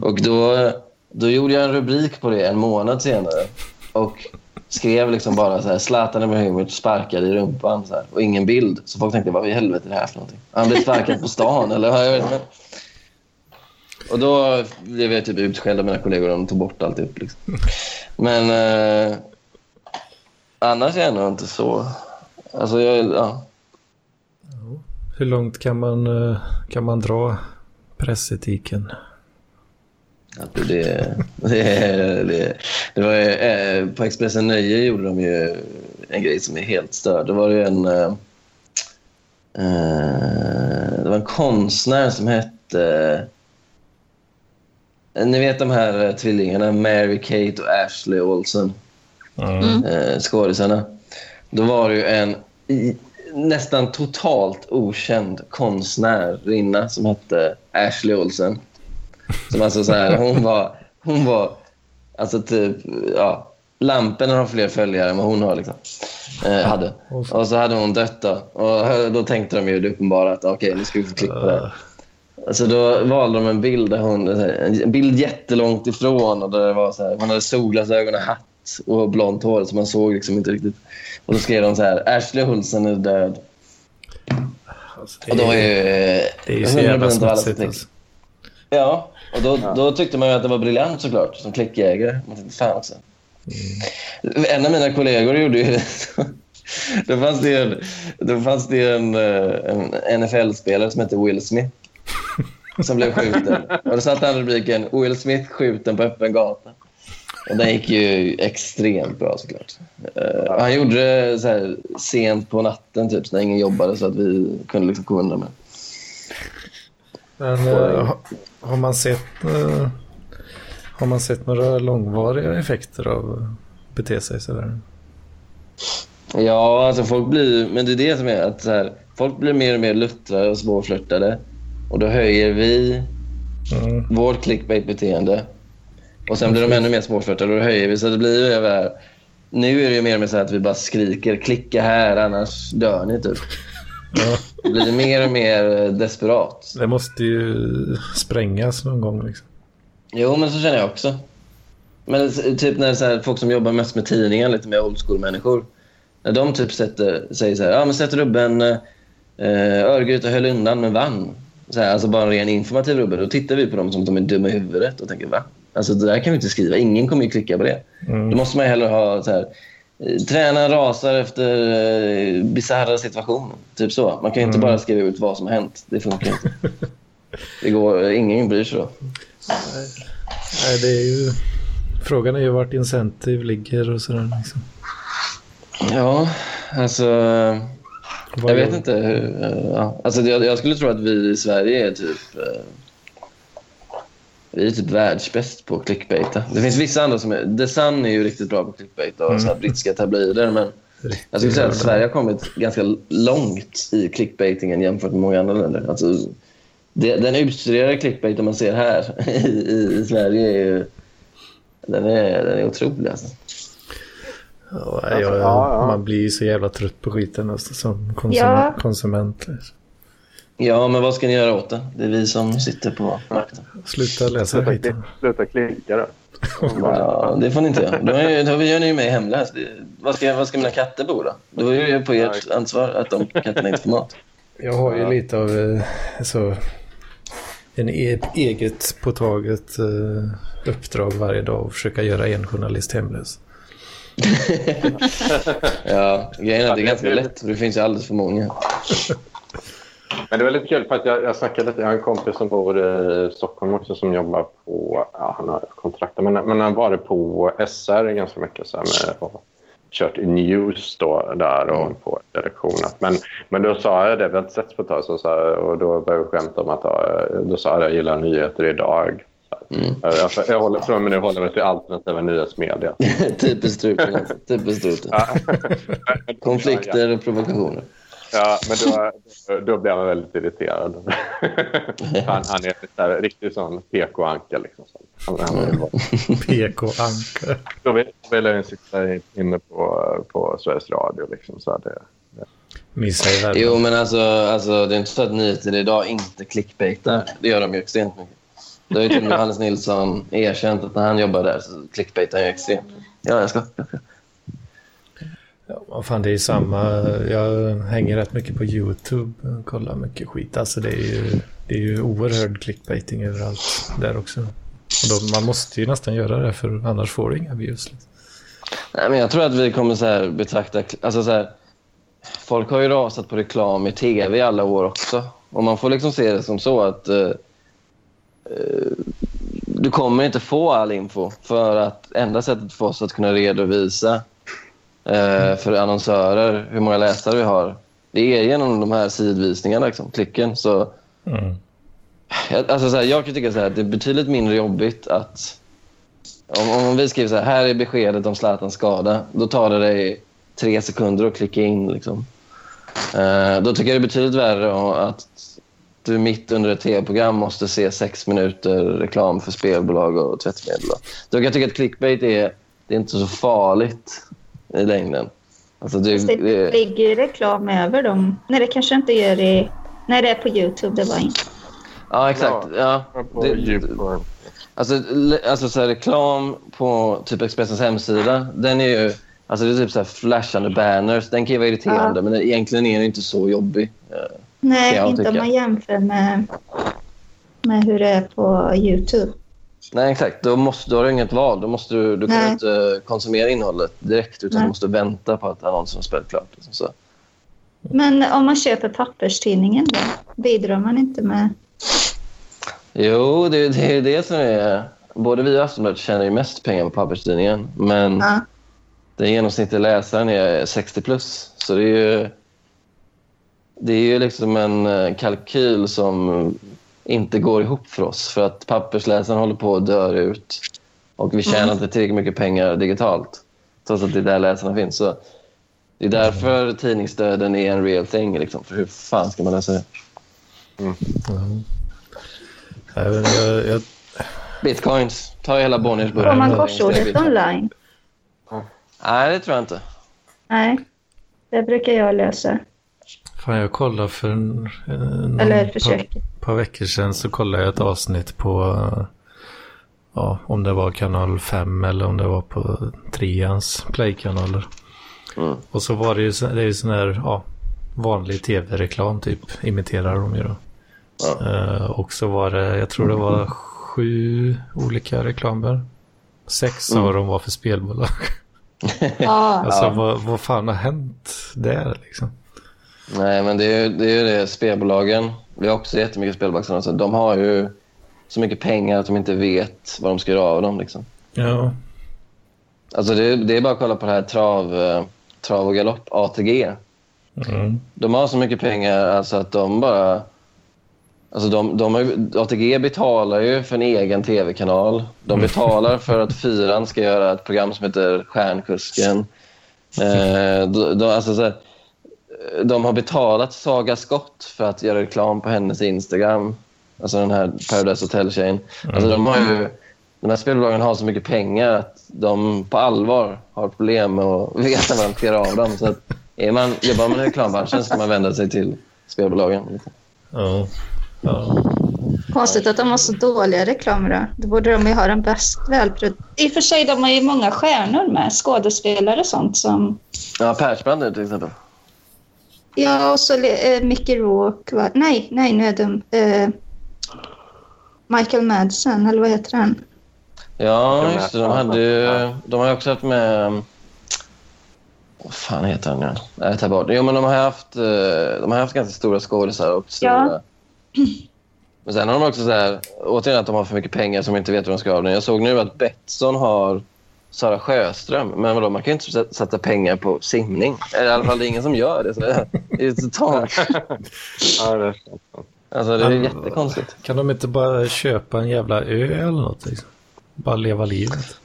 [SPEAKER 1] Och då, då gjorde jag en rubrik på det en månad senare och skrev liksom bara så här Zlatan Ibrahimovic sparkad i rumpan så här, och ingen bild. Så folk tänkte vad i helvete är det här för någonting? Han blev sparkad på stan eller vad? Jag vet inte. Och då blev jag typ utskälld av mina kollegor och de tog bort alltihop. Liksom. Men eh, annars är jag nog inte så... Alltså, jag, ja.
[SPEAKER 2] Hur långt kan man, eh, kan man dra pressetiken?
[SPEAKER 1] Att det, det, det, det var, ju, eh, på Expressen Nöje gjorde de ju en grej som är helt störd. Det var ju en... Eh, eh, det var en konstnär som hette... Ni vet de här tvillingarna, Mary Kate och Ashley Olsen,
[SPEAKER 2] Mm.
[SPEAKER 1] eh, skådisarna. Då var det ju en i, nästan totalt okänd konstnärinna som hette Ashley Olsen. Som alltså så här, hon var, hon var alltså typ, ja, lamporna har fler följare än vad hon har liksom. Eh, hade. Och så hade hon dött då. Och då tänkte de ju det uppenbara att okej, nu ska vi få klick på det här. Alltså då valde de en bild där hon, en bild jättelångt ifrån och där det var så här, hon hade solglasögon och hatt och blont hår så man såg liksom inte riktigt. Och då skrev de så här, Ashley Olsen är död.
[SPEAKER 2] Alltså, det,
[SPEAKER 1] Och då är ju...
[SPEAKER 2] det är ju så jävla
[SPEAKER 1] 100% av alla som
[SPEAKER 2] smutsigt. Alltså.
[SPEAKER 1] Ja, och då, då tyckte man ju att det var briljant såklart, som klickjägare. Man tänkte, fan också. En av mina kollegor gjorde ju Då fanns det en, då fanns det en, eh, en NFL-spelare som hette Will Smith som blev skjuten. Och då satt han rubriken Will Smith skjuten på öppen gata. Och den gick ju extremt bra såklart. Eh, han gjorde det så här sent på natten typ, när ingen jobbade så att vi kunde liksom komma undan med.
[SPEAKER 2] Men ha- har man sett eh, har man sett några långvariga effekter av att bete sig sådär?
[SPEAKER 1] Ja, alltså folk blir... Men det är det som är att så här, folk blir mer och mer luttrade och svårflörtade. Och då höjer vi
[SPEAKER 2] Mm.
[SPEAKER 1] vårt clickbait-beteende. Och sen blir de ännu mer svårflörtade och då höjer vi. Så det blir ju över... Nu är det ju mer och mer så att vi bara skriker klicka här annars dör ni typ.
[SPEAKER 2] Ja,
[SPEAKER 1] blir mer och mer eh, desperat.
[SPEAKER 2] det måste ju sprängas någon gång. Liksom.
[SPEAKER 1] Jo, men så känner jag också. Men typ när så här, folk som jobbar mest med tidningar, lite mer old school-människor. När de typ sätter, säger så här, ja men sätter rubben eh, Örgryte höll undan men vann. Så här, alltså bara en ren informativ rubbe. Då tittar vi på dem som att de är dumma i huvudet och tänker va? Alltså det där kan vi inte skriva. Ingen kommer ju klicka på det.
[SPEAKER 2] Mm.
[SPEAKER 1] Då måste man ju hellre ha så här, tränaren rasar efter eh, bisarra situationer. Typ så. Man kan inte bara skriva ut vad som har hänt. Det funkar inte. Det går, ingen bryr sig då.
[SPEAKER 2] Nej, det är ju... Frågan är ju vart incentive ligger och sådär. Liksom.
[SPEAKER 1] Ja, alltså...
[SPEAKER 2] Vad
[SPEAKER 1] Jag vet
[SPEAKER 2] gör-
[SPEAKER 1] inte. hur, eh, Ja. Alltså, jag, jag skulle tro att vi i Sverige är typ... eh, Vi är typ världsbäst på clickbaita. Det finns vissa andra som är... The Sun är ju riktigt bra på clickbaita och så här brittiska tabloider. Men jag skulle säga att Sverige har kommit ganska långt i clickbaitingen jämfört med många andra länder. Alltså, det, den utstuderade clickbaiten man ser här i, i, i Sverige är ju... Den är, den är otrolig alltså.
[SPEAKER 2] Ja, jag,
[SPEAKER 3] ja, ja.
[SPEAKER 2] Man blir ju så jävla trött på skiten alltså, som konsum
[SPEAKER 4] Ja.
[SPEAKER 2] konsument.
[SPEAKER 1] Ja, men vad ska ni göra åt det? Det är vi som sitter på makten.
[SPEAKER 2] Sluta läsa
[SPEAKER 3] Sluta,
[SPEAKER 2] skiten.
[SPEAKER 3] kli- sluta klicka då.
[SPEAKER 1] Ja, det får ni inte göra. Då, är, då gör ni ju mig hemlös. Vad ska, vad ska mina katter bo då? Då är det ju på ert ansvar att de katterna inte får mat.
[SPEAKER 2] Jag har ju lite av eh, så, en e eget påtaget eh, uppdrag varje dag att försöka göra en journalist hemlös.
[SPEAKER 1] Ja, grejen är att det är ganska lätt. för Det finns ju alldeles för många.
[SPEAKER 3] Men det var lite kul för att jag, jag snackade lite, jag har en kompis som bor i Stockholm också som jobbar på, ja han har kontrakt, men, men han varit på SR ganska mycket så här med, och kört news då där och på redaktionen. Men, men då sa jag det, vi har inte setts på ett tag, så, så här, och då började vi skämta om att ja, då sa jag jag gillar nyheter idag.
[SPEAKER 1] Mm.
[SPEAKER 3] Jag, jag, håller, från med nu håller mig till alternativa nyhetsmedia.
[SPEAKER 1] Typiskt struten. Typiskt struten. Konflikter och provokationer.
[SPEAKER 3] Ja, men då, då blev han väldigt irriterad. han, han är så här, riktigt sån PK-anka. Liksom.
[SPEAKER 2] PK-anka.
[SPEAKER 3] Då vill, vill jag sitta inne på, på Sveriges Radio. Liksom, så det,
[SPEAKER 2] världen.
[SPEAKER 1] Jo, men alltså, alltså, det är inte så att nyheter idag inte clickbaitar. Det gör de ju extremt mycket. Det har ju till och med Johannes Nilsson erkänt att när han jobbar där så clickbaitar han ju extremt. Ja, jag ska.
[SPEAKER 2] Ja, fan, det är ju samma. Jag hänger rätt mycket på YouTube. Kollar mycket skit. Alltså det är ju... Det är ju oerhörd clickbaiting överallt där också. Och då, man måste ju nästan göra det för annars får du inga views. Liksom.
[SPEAKER 1] Nej, men jag tror att vi kommer så här betrakta... Alltså så här, folk har ju rasat på reklam i tv i alla år också. Och man får liksom se det som så att uh, du kommer inte få all info. För att enda sättet för oss att kunna redovisa eh, för annonsörer hur många läsare vi har, det är genom de här sidvisningarna, liksom, klicken. Så,
[SPEAKER 2] Mm.
[SPEAKER 1] alltså så här, jag kan tycka så här, det är betydligt mindre jobbigt att... Om, om vi skriver så här, här är beskedet om Zlatans skada. Då tar det dig tre sekunder att klicka in. Liksom. Eh, då tycker jag det är betydligt värre att du mitt under ett tv-program måste se sex minuter reklam för spelbolag och tvättmedel. Då kan jag tycka att clickbait är, det är inte så farligt i längden. Alltså det,
[SPEAKER 4] Fast det
[SPEAKER 1] det,
[SPEAKER 4] ligger reklam över dem. Nej, det kanske inte gör i... Nej, det är på Youtube. Det var inte.
[SPEAKER 1] ja, exakt. Ja,
[SPEAKER 3] På
[SPEAKER 1] det. Alltså, alltså så här, reklam på typ Expressens hemsida, den är ju... Alltså det är typ så här flashande banners. Den kan ju vara irriterande,
[SPEAKER 4] Ja.
[SPEAKER 1] men egentligen är den inte så jobbig. Eh,
[SPEAKER 4] Nej, inte om man jämför med, med hur det är på Youtube.
[SPEAKER 1] Nej, exakt. Då, måste, då har du inget val. Då måste du, du kan inte konsumera innehållet direkt, utan
[SPEAKER 4] Nej.
[SPEAKER 1] du måste vänta på att annonsen har spelat klart. Liksom så.
[SPEAKER 4] Men om man köper papperstidningen då? Bidrar man inte med...
[SPEAKER 1] Jo, det, det är det som är... Både vi och Aftonbladet tjänar ju mest pengar på papperstidningen, men
[SPEAKER 4] Ja.
[SPEAKER 1] den genomsnittliga läsaren är 60 plus. Så det är ju, det är ju liksom en eh, kalkyl som inte går ihop för oss. För att pappersläsaren håller på att dö ut och vi tjänar inte tillräckligt mycket pengar digitalt. Trots att det är där läsarna finns. Så det är därför tidningsdöden är en real thing. Liksom. För hur fan ska man läsa det?
[SPEAKER 2] Vet inte, jag, jag,
[SPEAKER 1] Bitcoins. Ta hela Bonniers burk.
[SPEAKER 4] Får man korsordet online?
[SPEAKER 1] Nej, det tror jag inte.
[SPEAKER 4] Nej, det brukar jag lösa.
[SPEAKER 2] Fan, jag kollade för en, en,
[SPEAKER 4] Eller
[SPEAKER 2] par, par veckor sedan så kollade jag ett avsnitt på eh, ja, om det var kanal 5 eller om det var på treans playkanaler.
[SPEAKER 1] Mm.
[SPEAKER 2] Och så var det ju, så- det är ju sån här ja, vanlig tv-reklam typ, imiterar de ju då.
[SPEAKER 1] Ja.
[SPEAKER 2] Eh, och så var det, jag tror det var sju olika reklamer. Sex
[SPEAKER 1] Mm.
[SPEAKER 2] av dem var för spelbolag. Alltså
[SPEAKER 1] Ja.
[SPEAKER 2] vad, vad fan har hänt där liksom?
[SPEAKER 1] Nej, men det är ju det, är det. spelbolagen. Vi har också jättemycket spelbolagsannonser. De har ju så mycket pengar att de inte vet vad de ska göra av dem. Liksom.
[SPEAKER 2] Ja,
[SPEAKER 1] Alltså det, det är bara att kolla på det här trav, eh, trav och galopp, ATG.
[SPEAKER 2] mm.
[SPEAKER 1] De har så mycket pengar alltså att de bara... Alltså de, de har, ATG betalar ju för en egen tv-kanal. De betalar för att Fyran ska göra ett program som heter Stjärnkusken. Eh, de, de, alltså så här, de har betalat Saga Skott för att göra reklam på hennes Instagram. Alltså den här Paradise Hotel-tjejen. Alltså de, har ju, de här spelbolagen har så mycket pengar att de på allvar har problem med att veta vad de ska göra av dem. Så att är man, jobbar man i reklambranschen ska man vända sig till spelbolagen.
[SPEAKER 2] ja, ja.
[SPEAKER 4] konstigt att de har så dåliga reklamer då. Då borde de ju ha den bäst välproducerade. I och för sig, de har ju många stjärnor med. Skådespelare och sånt som...
[SPEAKER 1] Ja, Persbrandt till exempel.
[SPEAKER 4] Ja, och så eh, Mickey Rourke. Va? Nej, nej, nu är de... Eh, Michael Madsen, eller vad heter han?
[SPEAKER 1] Ja, just det. De, hade ju,
[SPEAKER 3] Ja.
[SPEAKER 1] de har också haft med... Vad fan heter han nu? Jag tar bort. Jo, men de har haft, eh, de har haft ganska stora skådisar och stora... Men sen har de också så här, återigen att de har för mycket pengar som inte vet vad de ska av det. Jag såg nu att Betsson har Sara Sjöström. Men vadå, man kan ju inte sätta- pengar på simning. Eller I alla fall det är ingen som gör det. Så det är- är totalt...
[SPEAKER 3] Ja, det är.
[SPEAKER 1] Alltså, det är
[SPEAKER 2] Men-
[SPEAKER 1] jättekonstigt.
[SPEAKER 2] Kan de inte bara köpa en jävla ö eller något liksom? Bara leva livet.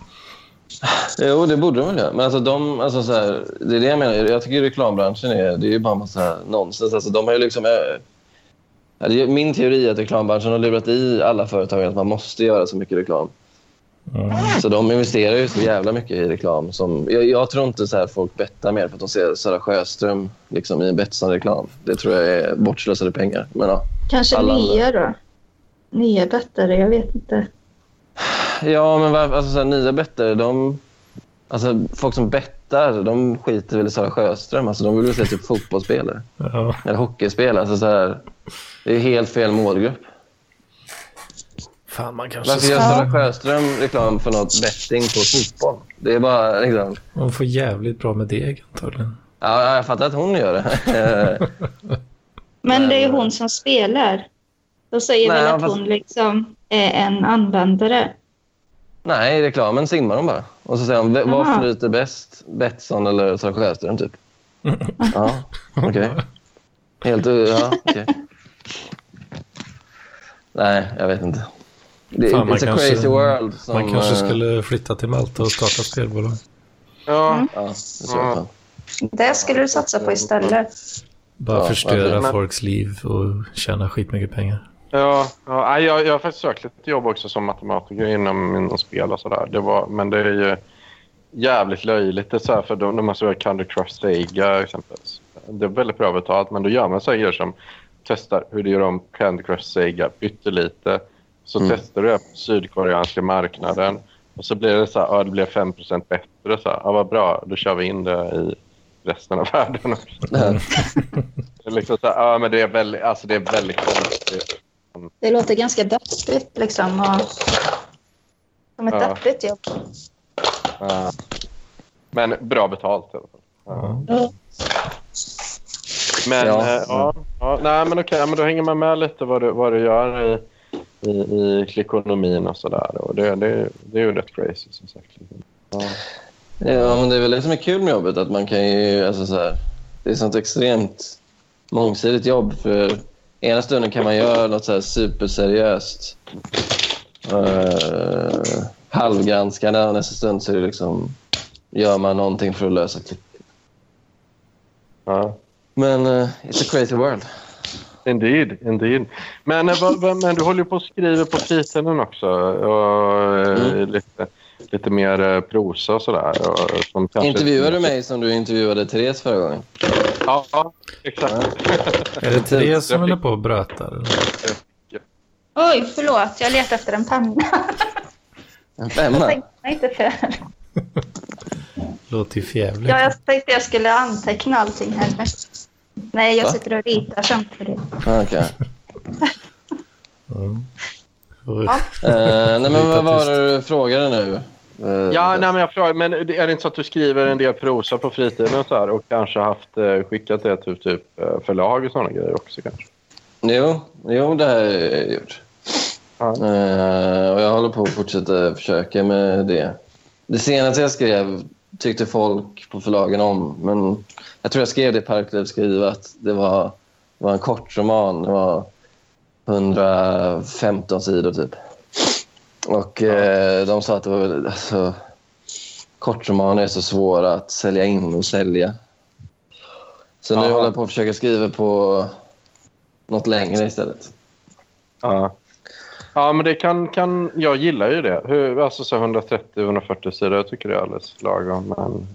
[SPEAKER 1] Jo, det borde de väl göra. Men alltså, de, alltså, så här, det är det jag menar. Jag tycker reklambranschen är, det är ju bara en massa nonsens. Alltså, de har ju liksom, eh, min teori är att reklambranschen har lurat i alla företag att man måste göra så mycket reklam.
[SPEAKER 2] Mm.
[SPEAKER 1] Så de investerar ju så jävla mycket i reklam. Som, jag, jag tror inte så här folk bettar mer för att de ser Sara Sjöström liksom, i en Betsson-reklam. Det tror jag är bortslösade pengar. Men, ja.
[SPEAKER 4] Kanske
[SPEAKER 1] andra.
[SPEAKER 4] nya då? Nya bettare, jag vet inte.
[SPEAKER 1] Ja, men var, alltså, så här, nya bettare, de... Alltså, folk som bettar, de skiter väl i Sara Sjöström. Alltså, de vill väl se typ fotbollsspelare
[SPEAKER 2] Ja,
[SPEAKER 1] eller hockeyspelare. Alltså, så här, det är helt fel målgrupp.
[SPEAKER 2] Fan, man kanske
[SPEAKER 1] Varför gör. Sara Sjöström reklam för något betting på fotboll? Det är bara liksom...
[SPEAKER 2] Man får jävligt bra med deg antagligen.
[SPEAKER 1] Ja, jag fattar att hon gör det.
[SPEAKER 4] Men det är ju hon som spelar. Då säger
[SPEAKER 1] Nej,
[SPEAKER 4] väl att
[SPEAKER 1] fast-
[SPEAKER 4] hon liksom är en användare.
[SPEAKER 1] Nej, i reklamen simmar de bara. Och så säger de, "V- vad
[SPEAKER 4] Aha.
[SPEAKER 1] flyter bäst? Betsson eller Sara Sjöström, typ? Ja, okej. Helt... Ja, okej. Nej, jag vet inte. Det,
[SPEAKER 2] Fan, man
[SPEAKER 1] it's a
[SPEAKER 2] kanske-
[SPEAKER 1] crazy world. Som,
[SPEAKER 2] Man kanske
[SPEAKER 1] eh,
[SPEAKER 2] skulle flytta till Malta och starta spelbolag.
[SPEAKER 3] Ja,
[SPEAKER 1] Ja, det.
[SPEAKER 4] Det skulle du satsa på istället.
[SPEAKER 2] Bara
[SPEAKER 1] Ja,
[SPEAKER 2] förstöra folks liv och tjäna skitmycket pengar.
[SPEAKER 3] ja, ja jag, jag har faktiskt sökt lite jobb också som matematiker inom, inom spel och sådär. Det var, men det är ju jävligt löjligt. Det så här för då, när man spelar Candy Crush Sega exempelvis. Det är väldigt bra betalt, men då gör man så här som testar hur du gör om Candy Crush Sega pyttelite. Så
[SPEAKER 1] Mm.
[SPEAKER 3] testar du det på sydkoreanska marknaden. Och så blir det så här, ja, det blir 5% bättre. Så här, ja, vad bra, då kör vi in det i resten av världen också. Är liksom så här, ja, men det är väldigt, alltså det är väldigt konstigt.
[SPEAKER 4] Det låter ganska deppigt liksom. Och som ett
[SPEAKER 3] Ja.
[SPEAKER 4] deppigt jobb.
[SPEAKER 3] Ja. Men bra betalt i alla fall. Ja.
[SPEAKER 4] Ja.
[SPEAKER 3] Men,
[SPEAKER 1] Ja.
[SPEAKER 3] ja. ja, ja, nej, men okej, men då hänger man med lite vad du, vad du gör i, i, i klickonomin och sådär. Och det, det, det är ju rätt crazy som sagt. Ja.
[SPEAKER 1] Ja, men det är väl det som är kul med jobbet. Att man kan ju, alltså så här, det är sånt extremt mångsidigt jobb. För ena stunden kan man göra något så här superseriöst. Uh, halvgranskande och nästa stund så är det liksom, gör man någonting för att lösa klipp.
[SPEAKER 3] Ja.
[SPEAKER 1] Men uh, it's a crazy world.
[SPEAKER 3] Indeed, indeed. Men, eh, men du håller ju på och skriver på fritiden också. Och, eh,
[SPEAKER 1] Mm.
[SPEAKER 3] lite, lite mer eh, prosa och sådär. Och, som kanske-
[SPEAKER 1] Intervjuar du mig som du intervjuade Therese förra gången?
[SPEAKER 3] Ja, exakt.
[SPEAKER 2] Är det Therese som håller på och brötar?
[SPEAKER 4] Oj, förlåt. Jag letar efter en penna.
[SPEAKER 1] En
[SPEAKER 4] Jag
[SPEAKER 1] femma?
[SPEAKER 4] mig inte för.
[SPEAKER 2] Låter ju förjävligt.
[SPEAKER 4] Ja, jag tänkte jag skulle anteckna allting här. Nej, jag
[SPEAKER 1] Va?
[SPEAKER 4] sitter och ritar samtidigt.
[SPEAKER 1] Ah, Okej.
[SPEAKER 2] Mm. Och-
[SPEAKER 4] Ja.
[SPEAKER 1] Eh, nej, men vad var det du frågade nu? Eh,
[SPEAKER 3] Ja, nej, men jag frågar, men är det inte så att du skriver en del prosa på fritiden och, så här, och kanske haft eh, skickat det till typ eh, förlag och sådana grejer också kanske?
[SPEAKER 1] Jo, jo, det har jag gjort.
[SPEAKER 3] Ja.
[SPEAKER 1] Eh, och jag håller på att fortsätta försöka med det. Det senaste jag skrev tyckte folk på förlagen om. Men jag tror jag skrev det i Parkliv skriva att det var, var en kort roman. Det var 115 sidor typ. Och eh, de sa att det var alltså, kortromaner är så svåra att sälja in och sälja. Så nu
[SPEAKER 3] Ja.
[SPEAKER 1] håller jag på att försöka skriva på något längre istället.
[SPEAKER 3] Ja. Ja, men det kan, kan... Jag gillar ju det. Hur, alltså så 130-140 sidor, jag tycker det är alldeles lagom.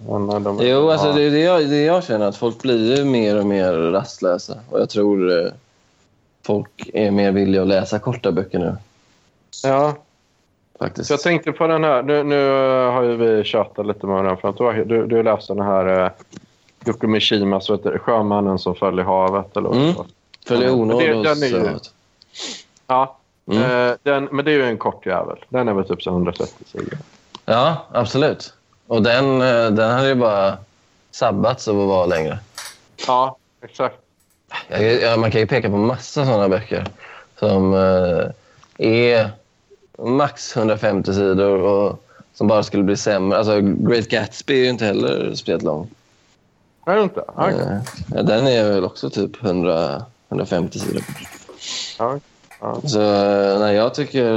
[SPEAKER 3] Men, men de,
[SPEAKER 1] Jo, alltså
[SPEAKER 3] ja.
[SPEAKER 1] det är det jag, det jag känner. att Folk blir ju mer och mer rastlösa. Och jag tror eh, folk är mer villiga att läsa korta böcker nu.
[SPEAKER 3] Ja,
[SPEAKER 1] Faktiskt.
[SPEAKER 3] jag tänkte på den här... Nu, nu har ju vi tjatat lite med den. För att du, du, läste den här eh, Yoko Mishima, så heter det Sjömannen som föll i havet. Eller
[SPEAKER 1] Mm. Följer onåd hos... eh,
[SPEAKER 3] Ja,
[SPEAKER 1] Mm.
[SPEAKER 3] eh, den, men det är ju en kort jävel. Den är väl typ så 130 sidor.
[SPEAKER 1] Ja, absolut. Och den, eh, den hade ju bara sabbats av att vara längre.
[SPEAKER 3] Ja, exakt.
[SPEAKER 1] Ja, man kan ju peka på massa sådana böcker som eh, är max 150 sidor och som bara skulle bli sämre. Alltså, Great Gatsby är ju inte heller speciellt lång.
[SPEAKER 3] Är det inte?
[SPEAKER 1] Eh, ja, den är väl också typ 100, 150 sidor.
[SPEAKER 3] Ja, ja.
[SPEAKER 1] Så eh, nej, jag tycker...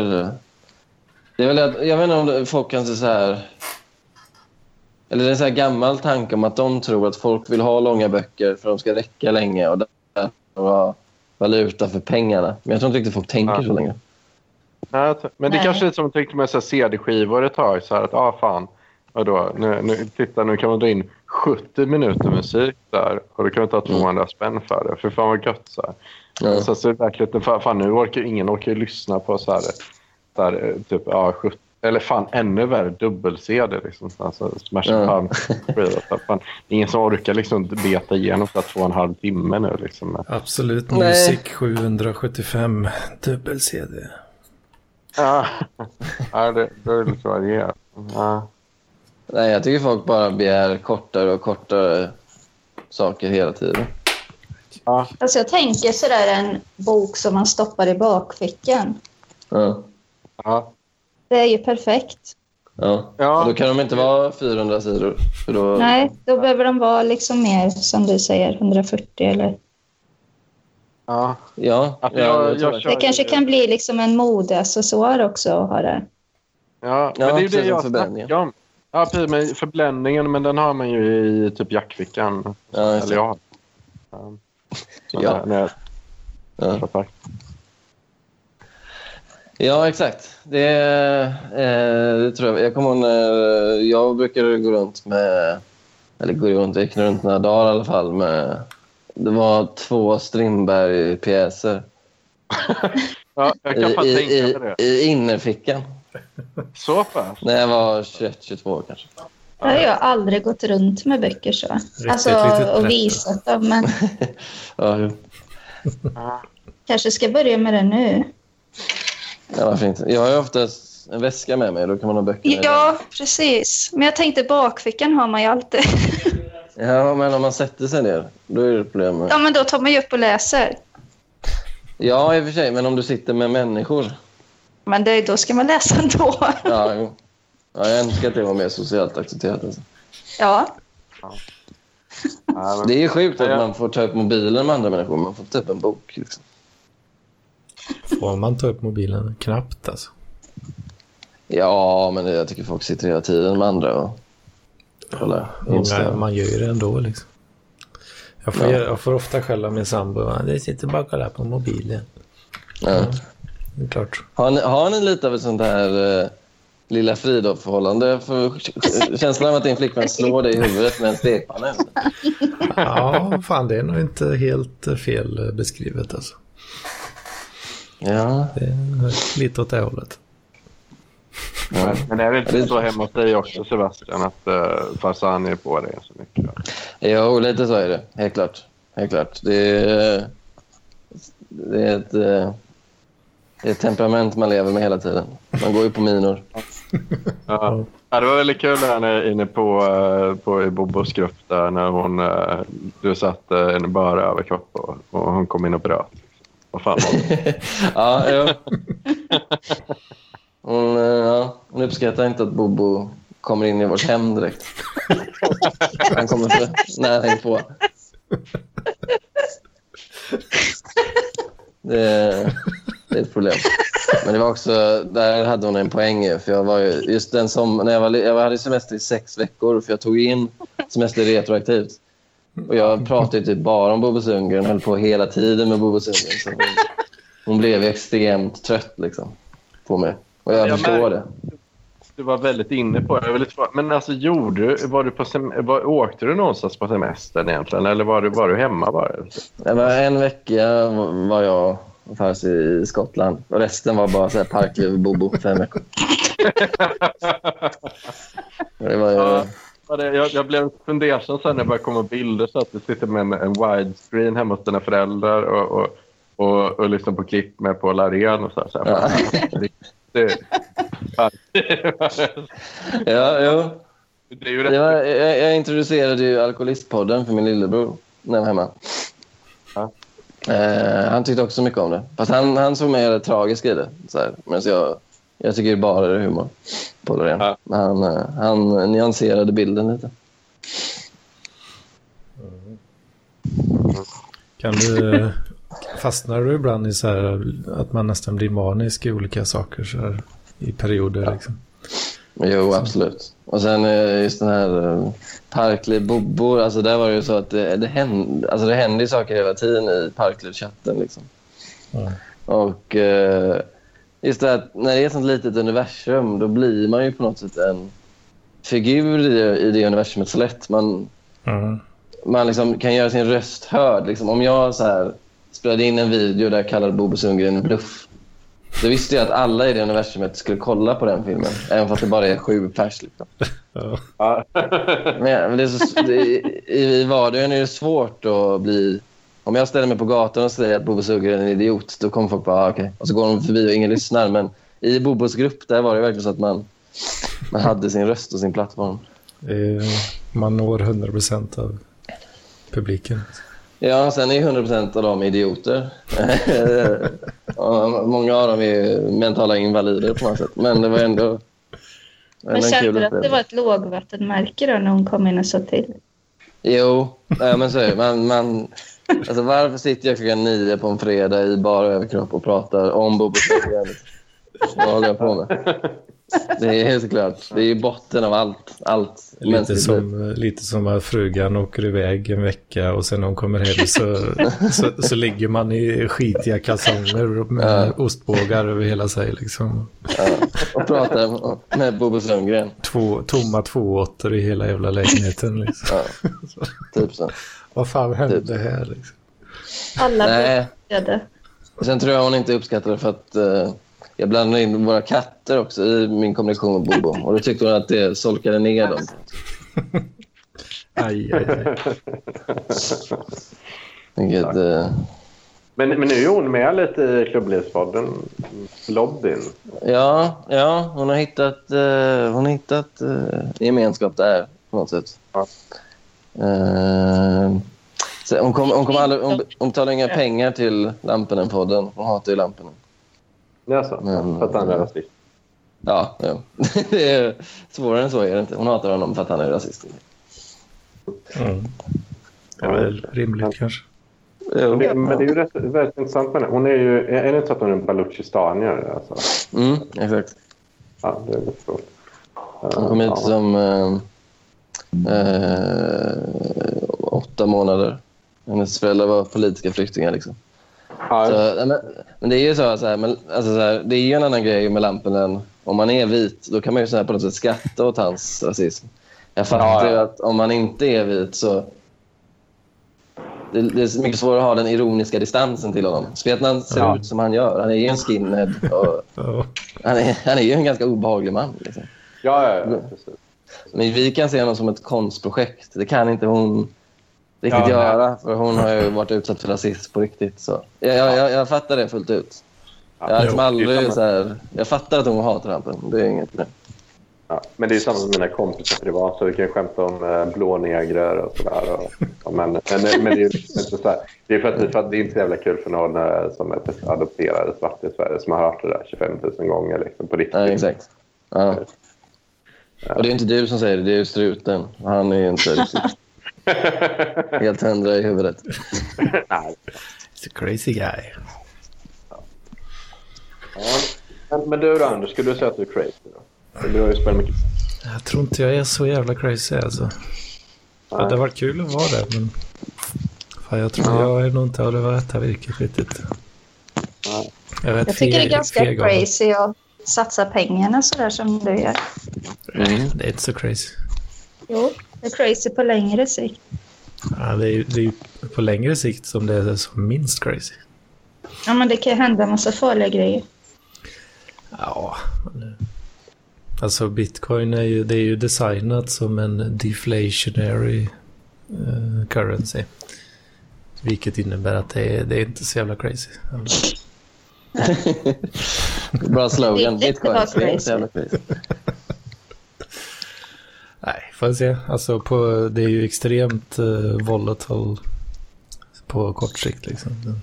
[SPEAKER 1] Det är väl att, jag vet inte om folk kan se så här... Eller det är en så här gammal tanke om att de tror att folk vill ha långa böcker för att de ska räcka länge och därför ha valuta för pengarna. Men jag tror inte riktigt folk tänker
[SPEAKER 3] Ja.
[SPEAKER 1] så länge.
[SPEAKER 3] Nej, jag men det
[SPEAKER 4] Nej.
[SPEAKER 3] kanske är lite som att tänka med CD-skivor ett tag. Så här att, ah, fan. Vadå? Nu, nu, titta, nu kan man dra in 70 minuter musik där och då kan man ta 200 spänn för det. För fan vad gött. Så här.
[SPEAKER 1] Ja.
[SPEAKER 3] Så, så verkligen, fan, fan, nu orkar ingen orkar lyssna på så här, så här eh, typ, ja, 70, eller fan ännu värre, dubbel-CD. Liksom, alltså, Smash
[SPEAKER 1] Ja.
[SPEAKER 3] fan, ingen som orkar liksom beta igenom så här, två och en halv timme nu. Liksom.
[SPEAKER 2] Absolut
[SPEAKER 1] Nej.
[SPEAKER 2] Music 775 dubbel-CD.
[SPEAKER 3] Ja, ja det, det är lite varierat. Ja.
[SPEAKER 1] Nej, jag tycker folk bara begär kortare och kortare saker hela tiden.
[SPEAKER 3] Ja.
[SPEAKER 4] Alltså jag tänker sådär en bok som man stoppar i bakfickan.
[SPEAKER 1] Ja.
[SPEAKER 3] Ja.
[SPEAKER 4] Det är ju perfekt.
[SPEAKER 1] Ja.
[SPEAKER 3] Ja.
[SPEAKER 1] Och Då kan de inte vara 400 sidor. För då...
[SPEAKER 4] Nej, då behöver de vara liksom mer, som du säger, 140 eller...
[SPEAKER 3] Ja.
[SPEAKER 1] Ja,
[SPEAKER 3] Alltså,
[SPEAKER 1] ja,
[SPEAKER 3] jag-
[SPEAKER 1] jag
[SPEAKER 3] jag
[SPEAKER 4] Det kanske kan bli liksom en modeaccessoar också att ha där.
[SPEAKER 3] Ja, men
[SPEAKER 1] Ja,
[SPEAKER 3] det är ju det jag snackar om. Ja, precis. Men förbränningen, men den har man ju i typ jackfickan.
[SPEAKER 1] Ja,
[SPEAKER 3] Eller jag. Ja. Så
[SPEAKER 1] Ja.
[SPEAKER 3] när- jag
[SPEAKER 1] Ja. Ja, exakt. Det, eh, det tror jag. Jag kommer ihåg när jag brukade gå runt med... Eller gå runt, jag gick runt några dagar i alla fall med... Det var två Strindberg-pjäser
[SPEAKER 3] Ja, jag
[SPEAKER 1] i,
[SPEAKER 3] kan fan
[SPEAKER 1] i,
[SPEAKER 3] tänka mig det.
[SPEAKER 1] i innerfickan.
[SPEAKER 3] Så pass?
[SPEAKER 1] När jag var 21-22 kanske.
[SPEAKER 4] Det har jag aldrig gått runt med böcker så. Alltså,
[SPEAKER 2] ett litet
[SPEAKER 4] och visat dem, men
[SPEAKER 1] Ja,
[SPEAKER 4] kanske ska börja med det nu.
[SPEAKER 1] ja, varför inte? Jag har ju oftast en väska med mig. Då kan man ha böcker
[SPEAKER 4] Ja, precis. Men jag tänkte bakfickan har man ju alltid.
[SPEAKER 1] Ja, men om man sätter sig ner, då är det problem. med-
[SPEAKER 4] Ja, men då tar man ju upp och läser.
[SPEAKER 1] Ja, i och för sig. Men om du sitter med människor.
[SPEAKER 4] Men det, då ska man läsa ändå.
[SPEAKER 1] Ja, jo. Ja, jag önskar att det var mer socialt accepterat. Alltså.
[SPEAKER 4] Ja,
[SPEAKER 3] Ja,
[SPEAKER 1] Det är ju sjukt att
[SPEAKER 3] Ja.
[SPEAKER 1] man får ta upp mobilen med andra människor. Man får ta upp en bok. Liksom.
[SPEAKER 2] Får man ta upp mobilen? Knappt alltså.
[SPEAKER 1] Ja, men jag tycker folk sitter hela tiden med andra och kollar Insta.
[SPEAKER 2] man gör ju det ändå liksom. Jag får,
[SPEAKER 1] Ja.
[SPEAKER 2] jag får ofta skälla min sambo. Det sitter bara och kollar på mobilen.
[SPEAKER 1] Ja.
[SPEAKER 2] Det är klart.
[SPEAKER 1] Har, ni, har ni lite av ett sånt här eh, lilla Fridolf-förhållande? För känslan av att din flickvän slår dig i huvudet med en stekpanna?
[SPEAKER 2] Ja, fan det är nog inte helt eh, fel eh, beskrivet alltså.
[SPEAKER 1] Ja.
[SPEAKER 2] Det är lite åt det hållet.
[SPEAKER 1] ja.
[SPEAKER 3] men, är det inte så hemma hos dig också Sebastian att uh, farsan är på dig så mycket?
[SPEAKER 1] Jo, lite så är det. Helt klart. Helt klart. Det är, det är ett... eh, Det är ett temperament man lever med hela tiden. Man går ju på minor.
[SPEAKER 3] Ja. Ja, det var väldigt kul när- inne på, eh, på i Bobos grupp där när hon, eh, du satte en bara överkropp och, och hon kom in och bröt. Vad fan
[SPEAKER 1] ja, jo. Hon, eh, ja, hon uppskattar inte att Bobo kommer in i vårt hem direkt. Han kommer för nära inpå. Det, det är ett problem. Men det var också, där hade hon en poäng för jag var ju, just den som, när jag var, jag hade semester i sex veckor för jag tog in semester retroaktivt. Och jag pratade typ bara om Bobo Sundgren, höll på hela tiden med Bobo Sundgren. Så hon, hon blev extremt trött liksom, på mig. Och jag
[SPEAKER 3] Jag
[SPEAKER 1] förstår det.
[SPEAKER 3] Du var väldigt inne på det. Men alltså gjorde du, var du på sem- var, åkte du någonstans på semestern egentligen eller var du, var du hemma bara?
[SPEAKER 1] Det var en vecka var jag och Farsi i Skottland och resten var bara så här parkliv och Bobo fem veckor. Det var ju...
[SPEAKER 3] Jag, jag blev fundersam sen när det började komma bilder så att du sitter med en, en widescreen hemma hos dina föräldrar och, och, och, och lyssnar på klipp med Paul Arén och så. här, så här.
[SPEAKER 1] Ja.
[SPEAKER 3] Ja,
[SPEAKER 1] jo.
[SPEAKER 3] det är ju rätt.
[SPEAKER 1] var, jag, jag introducerade ju Alkoholistpodden för min lillebror när jag var hemma.
[SPEAKER 3] Ja.
[SPEAKER 1] Eh, han tyckte också mycket om det. Fast han, han såg mer det tragiska i det. Så här. Men så jag, jag tycker bara det är humor på Loreen.
[SPEAKER 3] Ja.
[SPEAKER 1] Men Han, eh, han nyanserade bilden lite.
[SPEAKER 2] Kan du, fastnar du ibland i så här att man nästan blir manisk i olika saker så här, i perioder liksom?
[SPEAKER 1] Jo, absolut. Och sen eh, just den här eh, Parkliv Bobbor. Alltså där var det ju så att det, det, hände, alltså det hände saker hela tiden i Parkliv-chatten. Liksom.
[SPEAKER 2] Ja.
[SPEAKER 1] Och eh, just det här, att när det är ett sånt litet universum då blir man ju på något sätt en figur i det, i det universumet så lätt. Man,
[SPEAKER 2] Mm.
[SPEAKER 1] man liksom kan göra sin röst hörd. Liksom. Om jag så här spelade in en video där jag kallade Bobo Sundgren en bluff då visste jag att alla i det universumet skulle kolla på den filmen även fast det bara är sju pers. Liksom.
[SPEAKER 2] Ja.
[SPEAKER 1] Men, det är så, det, i, I vardagen är det svårt att bli... Om jag ställer mig på gatan och säger att Bobo Sundgren är en idiot, då kommer folk bara ah, okej. Och så går de förbi och ingen lyssnar. Men i Bobos grupp där var det verkligen så att man, man hade sin röst och sin plattform.
[SPEAKER 2] Eh, Man når 100% av publiken.
[SPEAKER 1] Ja, sen är 100% av dem idioter. Många av dem är mentala invalider på något sätt. Men det var ändå...
[SPEAKER 4] Men kände du att det var ett lågvattenmärke då när hon kom in och sa till?
[SPEAKER 1] Jo, ja, men så är det. Man, man, alltså varför sitter jag klockan nio på en fredag i bara överkropp och pratar om Bobo? Vad håller jag på med? Det är helt klart. Det är ju botten av allt. allt
[SPEAKER 2] Lite som, lite som att frugan åker iväg en vecka och sen när hon kommer hem så, så, så ligger man i skitiga kalsonger med ostbågar över hela sig. Liksom.
[SPEAKER 1] Ja, och pratar med Bobo Sundgren.
[SPEAKER 2] Två, tomma tvååttor i hela jävla lägenheten. Liksom.
[SPEAKER 1] Ja, typ så.
[SPEAKER 2] Vad fan hände här? Liksom?
[SPEAKER 4] Alla
[SPEAKER 1] Nej,
[SPEAKER 4] började.
[SPEAKER 1] sen tror jag hon inte uppskattade för att eh, jag blandade in våra katter också i min kommunikation med Bobo. Och då tyckte hon att det solkade ner dem.
[SPEAKER 2] Aj, aj, aj.
[SPEAKER 1] Vilket, eh,
[SPEAKER 3] Men, men nu är hon med lite i klubblivspodden, lobbyn.
[SPEAKER 1] ja, ja, hon har hittat, eh, hon har hittat eh, gemenskap där på något sätt.
[SPEAKER 3] Ja.
[SPEAKER 1] Eh, hon, kom, hon, kom aldrig, hon, hon betalar inga pengar till Lampinen-podden. Hon hatar ju Lampinen.
[SPEAKER 3] Jaså?
[SPEAKER 1] Men-
[SPEAKER 3] För att han är rasist?
[SPEAKER 1] Ja, ja. det är svårare än så är det inte. Hon hatar honom för att han är rasist.
[SPEAKER 2] Mm. Det är väl rimligt kanske.
[SPEAKER 1] Jo.
[SPEAKER 3] Men det, men det är ju rätt, väldigt intressant med henne. Hon är ju, är det inte så att hon är en baluchistanier? Alltså?
[SPEAKER 1] Mm, exakt.
[SPEAKER 3] Ja, det är lite så.
[SPEAKER 1] Hon kom hit som eh, eh, åtta månader. Hennes föräldrar var politiska flyktingar. Liksom.
[SPEAKER 3] Ja,
[SPEAKER 1] Så, men, men det är ju så, så här, men, alltså, så här, det är ju en annan grej med Lampinen. Om man är vit, då kan man ju så här, på något sätt skratta åt hans rasism. Jag fattar
[SPEAKER 3] Ja, ja.
[SPEAKER 1] att om man inte är vit så... Det, det är mycket svårare att ha den ironiska distansen till honom. Han ser
[SPEAKER 3] Ja.
[SPEAKER 1] ut som han gör. Han är ju en skinhead. Och han, är, han är ju en ganska obehaglig man. Liksom.
[SPEAKER 3] ja, ja, ja precis.
[SPEAKER 1] Men vi kan se honom som ett konstprojekt. Det kan inte hon riktigt
[SPEAKER 3] Ja,
[SPEAKER 1] göra. För hon har ju varit utsatt för rasism på riktigt. Så. Jag, jag, jag, jag fattar det fullt ut. Jag, liksom
[SPEAKER 3] är
[SPEAKER 1] aldrig, så här, jag fattar att hon hatar Rampen. Det är inget problem.
[SPEAKER 3] Ja, men det är samma med mina kompisar privat, så vi kan skämta om eh, blånegrer och sådär. Och, och, men, men, men det är ju liksom inte så här. Det är för att, för att det är inte så jävla kul för någon eh, som är adopterad svart i Sverige som har hört det där 25 000 gånger liksom, på riktigt.
[SPEAKER 1] Nej, exakt. Ja. Och det är inte du som säger det, det är ju struten. Han är ju inte riktigt helt hundra i huvudet.
[SPEAKER 3] Nej.
[SPEAKER 2] It's a crazy guy.
[SPEAKER 3] Ja. Men, men du då, Anders, skulle du säga att du är crazy? Då? Du har ju spelat mycket.
[SPEAKER 2] Jag tror inte jag är så jävla crazy alltså. Ja, det har varit kul att vara där men... Fan, jag tror jag är nog inte av det rätta virket riktigt.
[SPEAKER 3] Nej.
[SPEAKER 2] Jag,
[SPEAKER 4] Jag tycker det är ganska
[SPEAKER 2] det.
[SPEAKER 4] crazy att satsa pengarna sådär som du gör.
[SPEAKER 1] Mm.
[SPEAKER 2] Det är inte så crazy.
[SPEAKER 4] Jo, det är crazy på längre sikt.
[SPEAKER 2] Ja, det, är, ju- det är på längre sikt som det är som minst crazy.
[SPEAKER 4] Ja, men det kan ju hända en massa farliga grejer.
[SPEAKER 2] Ja, eh, alltså bitcoin är ju, det är ju designat som en deflationary eh, currency. Vilket innebär att det är, det är inte så jävla crazy.
[SPEAKER 1] Bra slogan. Bitcoin. Det är inte så jävla crazy.
[SPEAKER 2] Nej, får jag se. Alltså på, det är ju extremt uh, volatile på kort sikt liksom.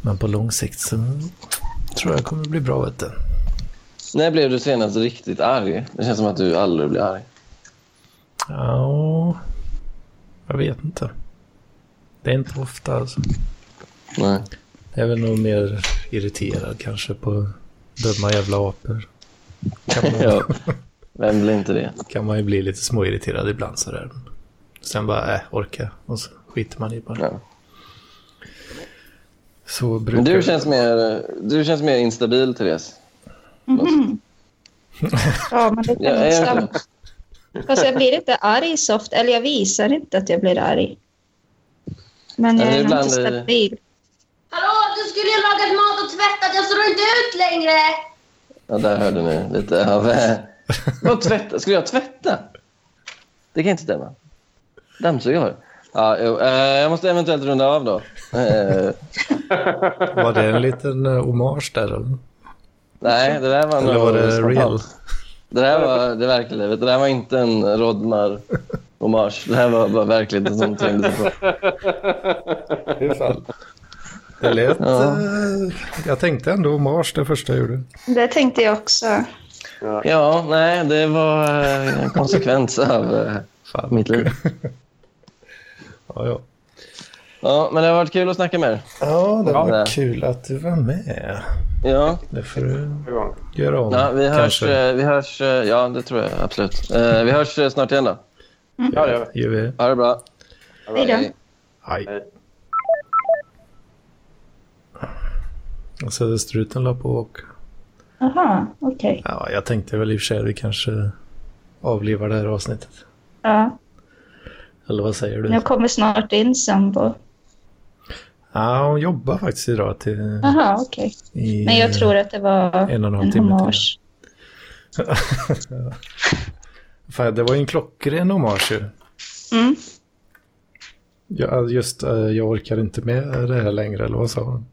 [SPEAKER 2] Men på lång sikt så tror jag kommer bli bra vet du.
[SPEAKER 1] När blev du senast riktigt arg? Det känns som att du aldrig blir arg.
[SPEAKER 2] Ja, jag vet inte. Det är inte ofta alltså.
[SPEAKER 1] Nej.
[SPEAKER 2] Jag är väl nog mer irriterad kanske på dumma jävla apor. Kan man,
[SPEAKER 1] Ja. Vem blir inte det?
[SPEAKER 2] kan man ju bli lite småirriterad ibland sådär. Sen bara, äh, orka. Och så skiter man i bara.
[SPEAKER 1] Ja.
[SPEAKER 2] Så brukar
[SPEAKER 1] Men du känns mer, du känns mer instabil, Therese.
[SPEAKER 4] Ja, men det kan
[SPEAKER 1] Ja,
[SPEAKER 4] ja,
[SPEAKER 1] jag
[SPEAKER 4] stämma. Fast jag blir inte arg så ofta, eller jag visar inte att jag blir arg. Men
[SPEAKER 1] Ja,
[SPEAKER 4] jag
[SPEAKER 1] är
[SPEAKER 4] är inte stabil.
[SPEAKER 5] Hallå, du skulle ju lagat mat och tvättat. Jag står inte ut längre.
[SPEAKER 1] Ja, där hörde ni lite av... eh, Vad tvätta? Skulle jag tvätta? Det kan inte stämma. Dammsuga har jag. Ja, jo, eh, jag måste eventuellt runda av då. Eh,
[SPEAKER 2] Var det en liten uh, hommage där? Eller?
[SPEAKER 1] Nej, det där var
[SPEAKER 2] Eller
[SPEAKER 1] nog
[SPEAKER 2] var det
[SPEAKER 1] spontant.
[SPEAKER 2] real?
[SPEAKER 1] Det där var det verkliga livet. Det där var inte en Rodmar hommage. Det här var bara verkligheten som trängde sig på.
[SPEAKER 2] Hur fan? Det lät...
[SPEAKER 1] Ja.
[SPEAKER 2] eh, jag tänkte ändå hommage det första jag gjorde.
[SPEAKER 4] Det tänkte jag också.
[SPEAKER 1] Ja, nej, det var eh, en konsekvens av eh,
[SPEAKER 2] Fan.
[SPEAKER 1] mitt liv.
[SPEAKER 2] Ja, ja.
[SPEAKER 1] Ja, men det har varit kul att snacka med er.
[SPEAKER 2] Ja, det
[SPEAKER 1] Ja.
[SPEAKER 2] var kul att du var med.
[SPEAKER 1] Ja,
[SPEAKER 2] Det får du göra om.
[SPEAKER 1] ja vi hörs.
[SPEAKER 2] kanske.
[SPEAKER 1] eh, Vi hörs ja, det tror jag absolut. Eh, Vi hörs snart igen då.
[SPEAKER 3] Ja, det gör vi.
[SPEAKER 2] Gör vi.
[SPEAKER 1] Ha det bra.
[SPEAKER 4] Hej då.
[SPEAKER 2] Hej.
[SPEAKER 3] Hej.
[SPEAKER 2] Och Söderstruten la på och...
[SPEAKER 4] Jaha, okej.
[SPEAKER 2] Ja, jag tänkte väl i och för sig att vi kanske avlivar det här avsnittet.
[SPEAKER 4] Ja,
[SPEAKER 2] Eller vad säger du?
[SPEAKER 4] jag kommer snart in sambo.
[SPEAKER 2] Ja, hon jobbar faktiskt idag till...
[SPEAKER 4] Jaha, okej.
[SPEAKER 2] I,
[SPEAKER 4] Men jag tror att det var
[SPEAKER 2] en och en halv
[SPEAKER 4] en
[SPEAKER 2] timme
[SPEAKER 4] hommage.
[SPEAKER 2] Fan, det var ju en klockren hommage ju.
[SPEAKER 4] Mm.
[SPEAKER 2] Ja, just eh, jag orkar inte med det här längre, eller vad sa hon?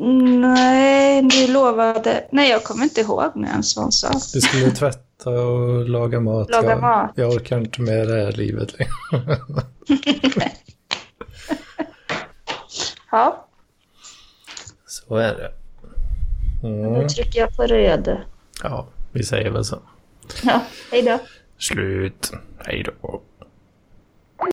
[SPEAKER 4] Nej, du lovade... Nej, jag kommer inte ihåg nu ens vad hon sa.
[SPEAKER 2] Du skulle tvätta och laga mat.
[SPEAKER 4] Laga
[SPEAKER 2] jag,
[SPEAKER 4] mat.
[SPEAKER 2] Jag orkar inte med det här livet längre.
[SPEAKER 4] Ja,
[SPEAKER 2] Så är det. Mm.
[SPEAKER 4] då trycker jag på röd.
[SPEAKER 2] Ja, vi säger väl så.
[SPEAKER 4] Ja, hej då.
[SPEAKER 2] Slut. Hej då.